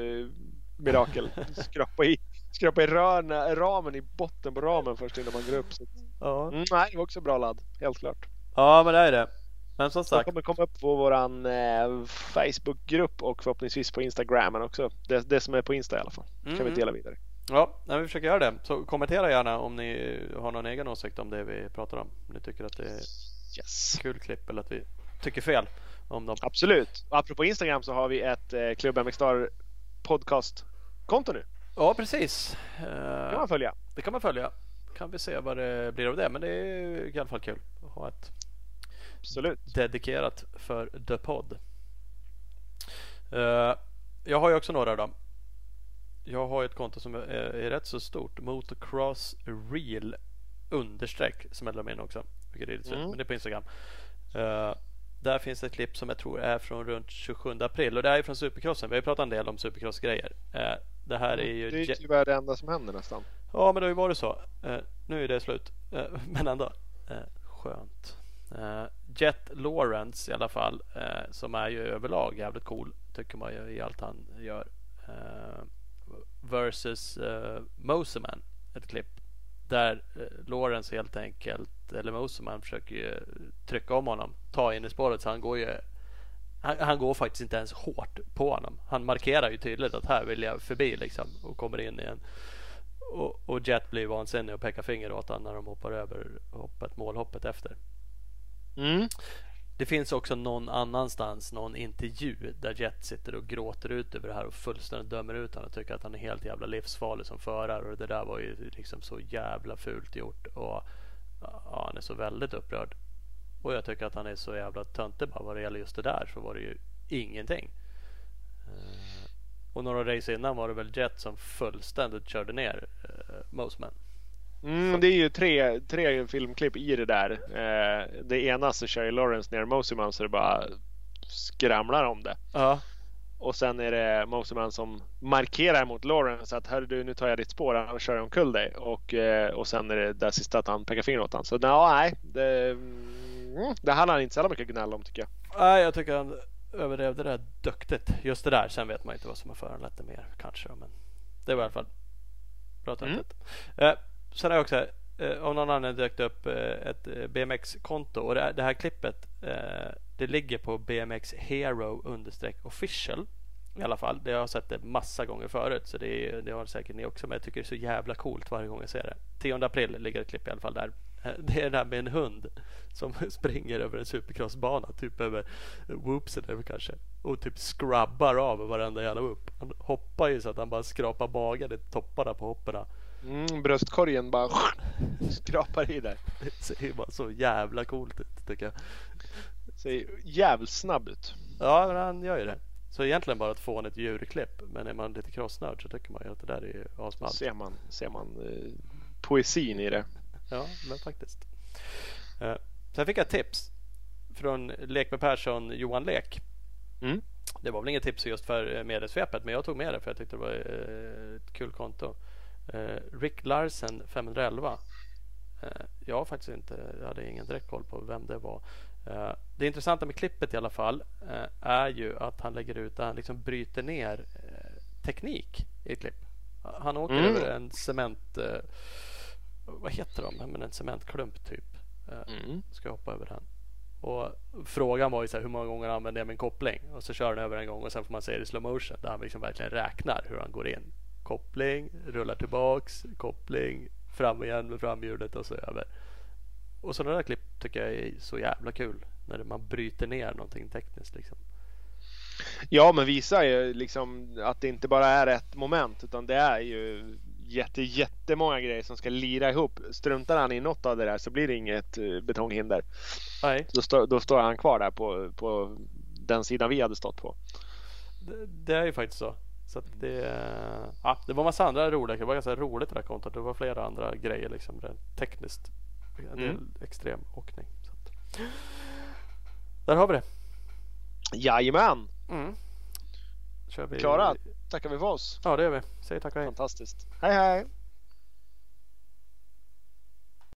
mirakel. Skrapa i, skrapa i rörna, ramen i botten på ramen först innan man går upp. Så. Ja. Mm, nej, det var också bra ladd, helt klart. ja, men det är det. Men som sagt, kommer komma upp på våran eh, Facebookgrupp och förhoppningsvis på Instagramen också. Det, det som är på Insta i alla fall. Kan vi Mm. dela vidare. ja, vi försöker göra det. Så kommentera gärna om ni har någon egen åsikt om det vi pratar om. Om ni tycker att det är Yes. kul klipp eller att vi tycker fel om dem. Absolut. Och apropå Instagram så har vi ett eh, Club MX Star podcast-konto nu. Ja, precis. Det Eh, kan man följa. Det kan man följa. Kan vi se vad det blir av det. Men det är i alla fall kul att ha ett Absolut. dedikerat för The Pod. Eh, jag har ju också några av dem. Jag har ju ett konto som är, är rätt så stort. Motocross Real understreck som jag la in också. Vilket är lite Mm. men det är på Instagram. Eh, där finns ett klipp som jag tror är från runt 27 april och det är från Supercrossen. Vi har ju pratat en del om Supercross-grejer. Eh, det här är ju Det är tyvärr det enda som händer nästan. Ja, men det har ju varit så. Eh, nu är det slut. Eh, men ändå. Skönt. Jet Lawrence i alla fall. Som är ju överlag jävligt cool. Tycker man ju i allt han gör. Versus Moseman. Ett klipp. Där Lawrence helt enkelt, eller Moseman försöker ju trycka om honom. Ta in i spåret så han går ju han, han går faktiskt inte ens hårt på honom. Han markerar ju tydligt att här vill jag förbi liksom och kommer in i en och, och Jet blir vansinnig och pekar finger åt honom när de hoppar över hoppet, målhoppet efter. Mm. Det finns också någon annanstans någon intervju där Jet sitter och gråter ut över det här och fullständigt dömer ut honom och tycker att han är helt jävla livsfarlig som förare och det där var ju liksom så jävla fult gjort och ja, han är så väldigt upprörd. Och jag tycker att han är så jävla töntig bara vad det gäller just det där så var det ju ingenting. Eh, Och några race innan var det väl Jet som fullständigt körde ner uh, Moseman. Mm, det är ju tre, tre filmklipp i det där. Eh, det ena så kör ju Lawrence ner Moseman så det bara skramlar om det. Ja. Och sen är det Moseman som markerar mot Lawrence att du nu tar jag ditt spår annars kör jag omkull dig. Och, eh, och sen är det det sista att han pekar finger åt honom. Så no, nej, det, mm, det hade han inte så mycket gnäll om tycker jag. Nej, jag tycker han överdrev det där duktigt. Just det där. Sen vet man inte vad som har föranlett det mer kanske. Men det var i alla fall bra töntigt. Eh, sen har jag också eh, av någon anledning dök det upp eh, ett eh, BMX-konto och det, här- det här klippet eh, det ligger på BMX Hero understreck official. I alla fall. Det har jag sett det massa gånger förut så det, är, det har säkert ni också. Men jag tycker det är så jävla coolt varje gång jag ser det. 10 april ligger ett klipp i alla fall där. Det är det här med en hund som springer över en supercrossbana. Typ över whoopsen över kanske. Och typ skrabbar av varenda jävla whoop. Han hoppar ju så att han bara skrapar magen i topparna på hopperna. Mm, bröstkorgen bara skrapar i där. Det ser bara så jävla coolt ut tycker jag. Ser jävligt snabb ut. Ja, men han gör ju det. Så egentligen bara ett fånigt djurklipp. Men är man lite crossnörd så tycker man ju att det där är asballt. Ser man, ser man eh, poesin i det. Ja, men faktiskt. Eh, sen fick jag ett tips från Lek med Persson, Johan Lek. Mm. Det var väl inget tips just för eh, mediesvepet men jag tog med det för jag tyckte det var eh, ett kul konto. Eh, Rick Larsen 511. Eh, jag har faktiskt inte, jag hade ingen direkt koll på vem det var. Eh, det intressanta med klippet i alla fall är ju att han lägger ut, han liksom bryter ner teknik i ett klipp. Han åker Mm. över en cement... Vad heter de? Men en cementklump typ. Mm. ska jag hoppa över den. Och frågan var ju så här, hur många gånger använder jag min koppling? Och så kör han över en gång och sen får man se det i slow motion där han liksom verkligen räknar hur han går in. Koppling, rullar tillbaks, koppling, fram igen med framhjulet och så över. Och sådana där klipp tycker jag är så jävla kul. När man bryter ner någonting tekniskt liksom. Ja, men visar ju liksom att det inte bara är ett moment utan det är ju jätte, jättemånga grejer som ska lira ihop. Struntar han i något av det där så blir det inget eh, betonghinder. Nej, Då, står- då står han kvar där på, på den sidan vi hade stått på. det, det är ju faktiskt så. Så att det, ja, det var massa andra roliga Det var ganska roligt det där kontot. Det var flera andra grejer liksom rent tekniskt. En del Mm. extrem åkning. Så att. Där har vi det. Jajamän! Mm. Kör vi. Klara, tackar vi för oss. Ja det gör vi. Säg tack och hej. Fantastiskt. Hej hej!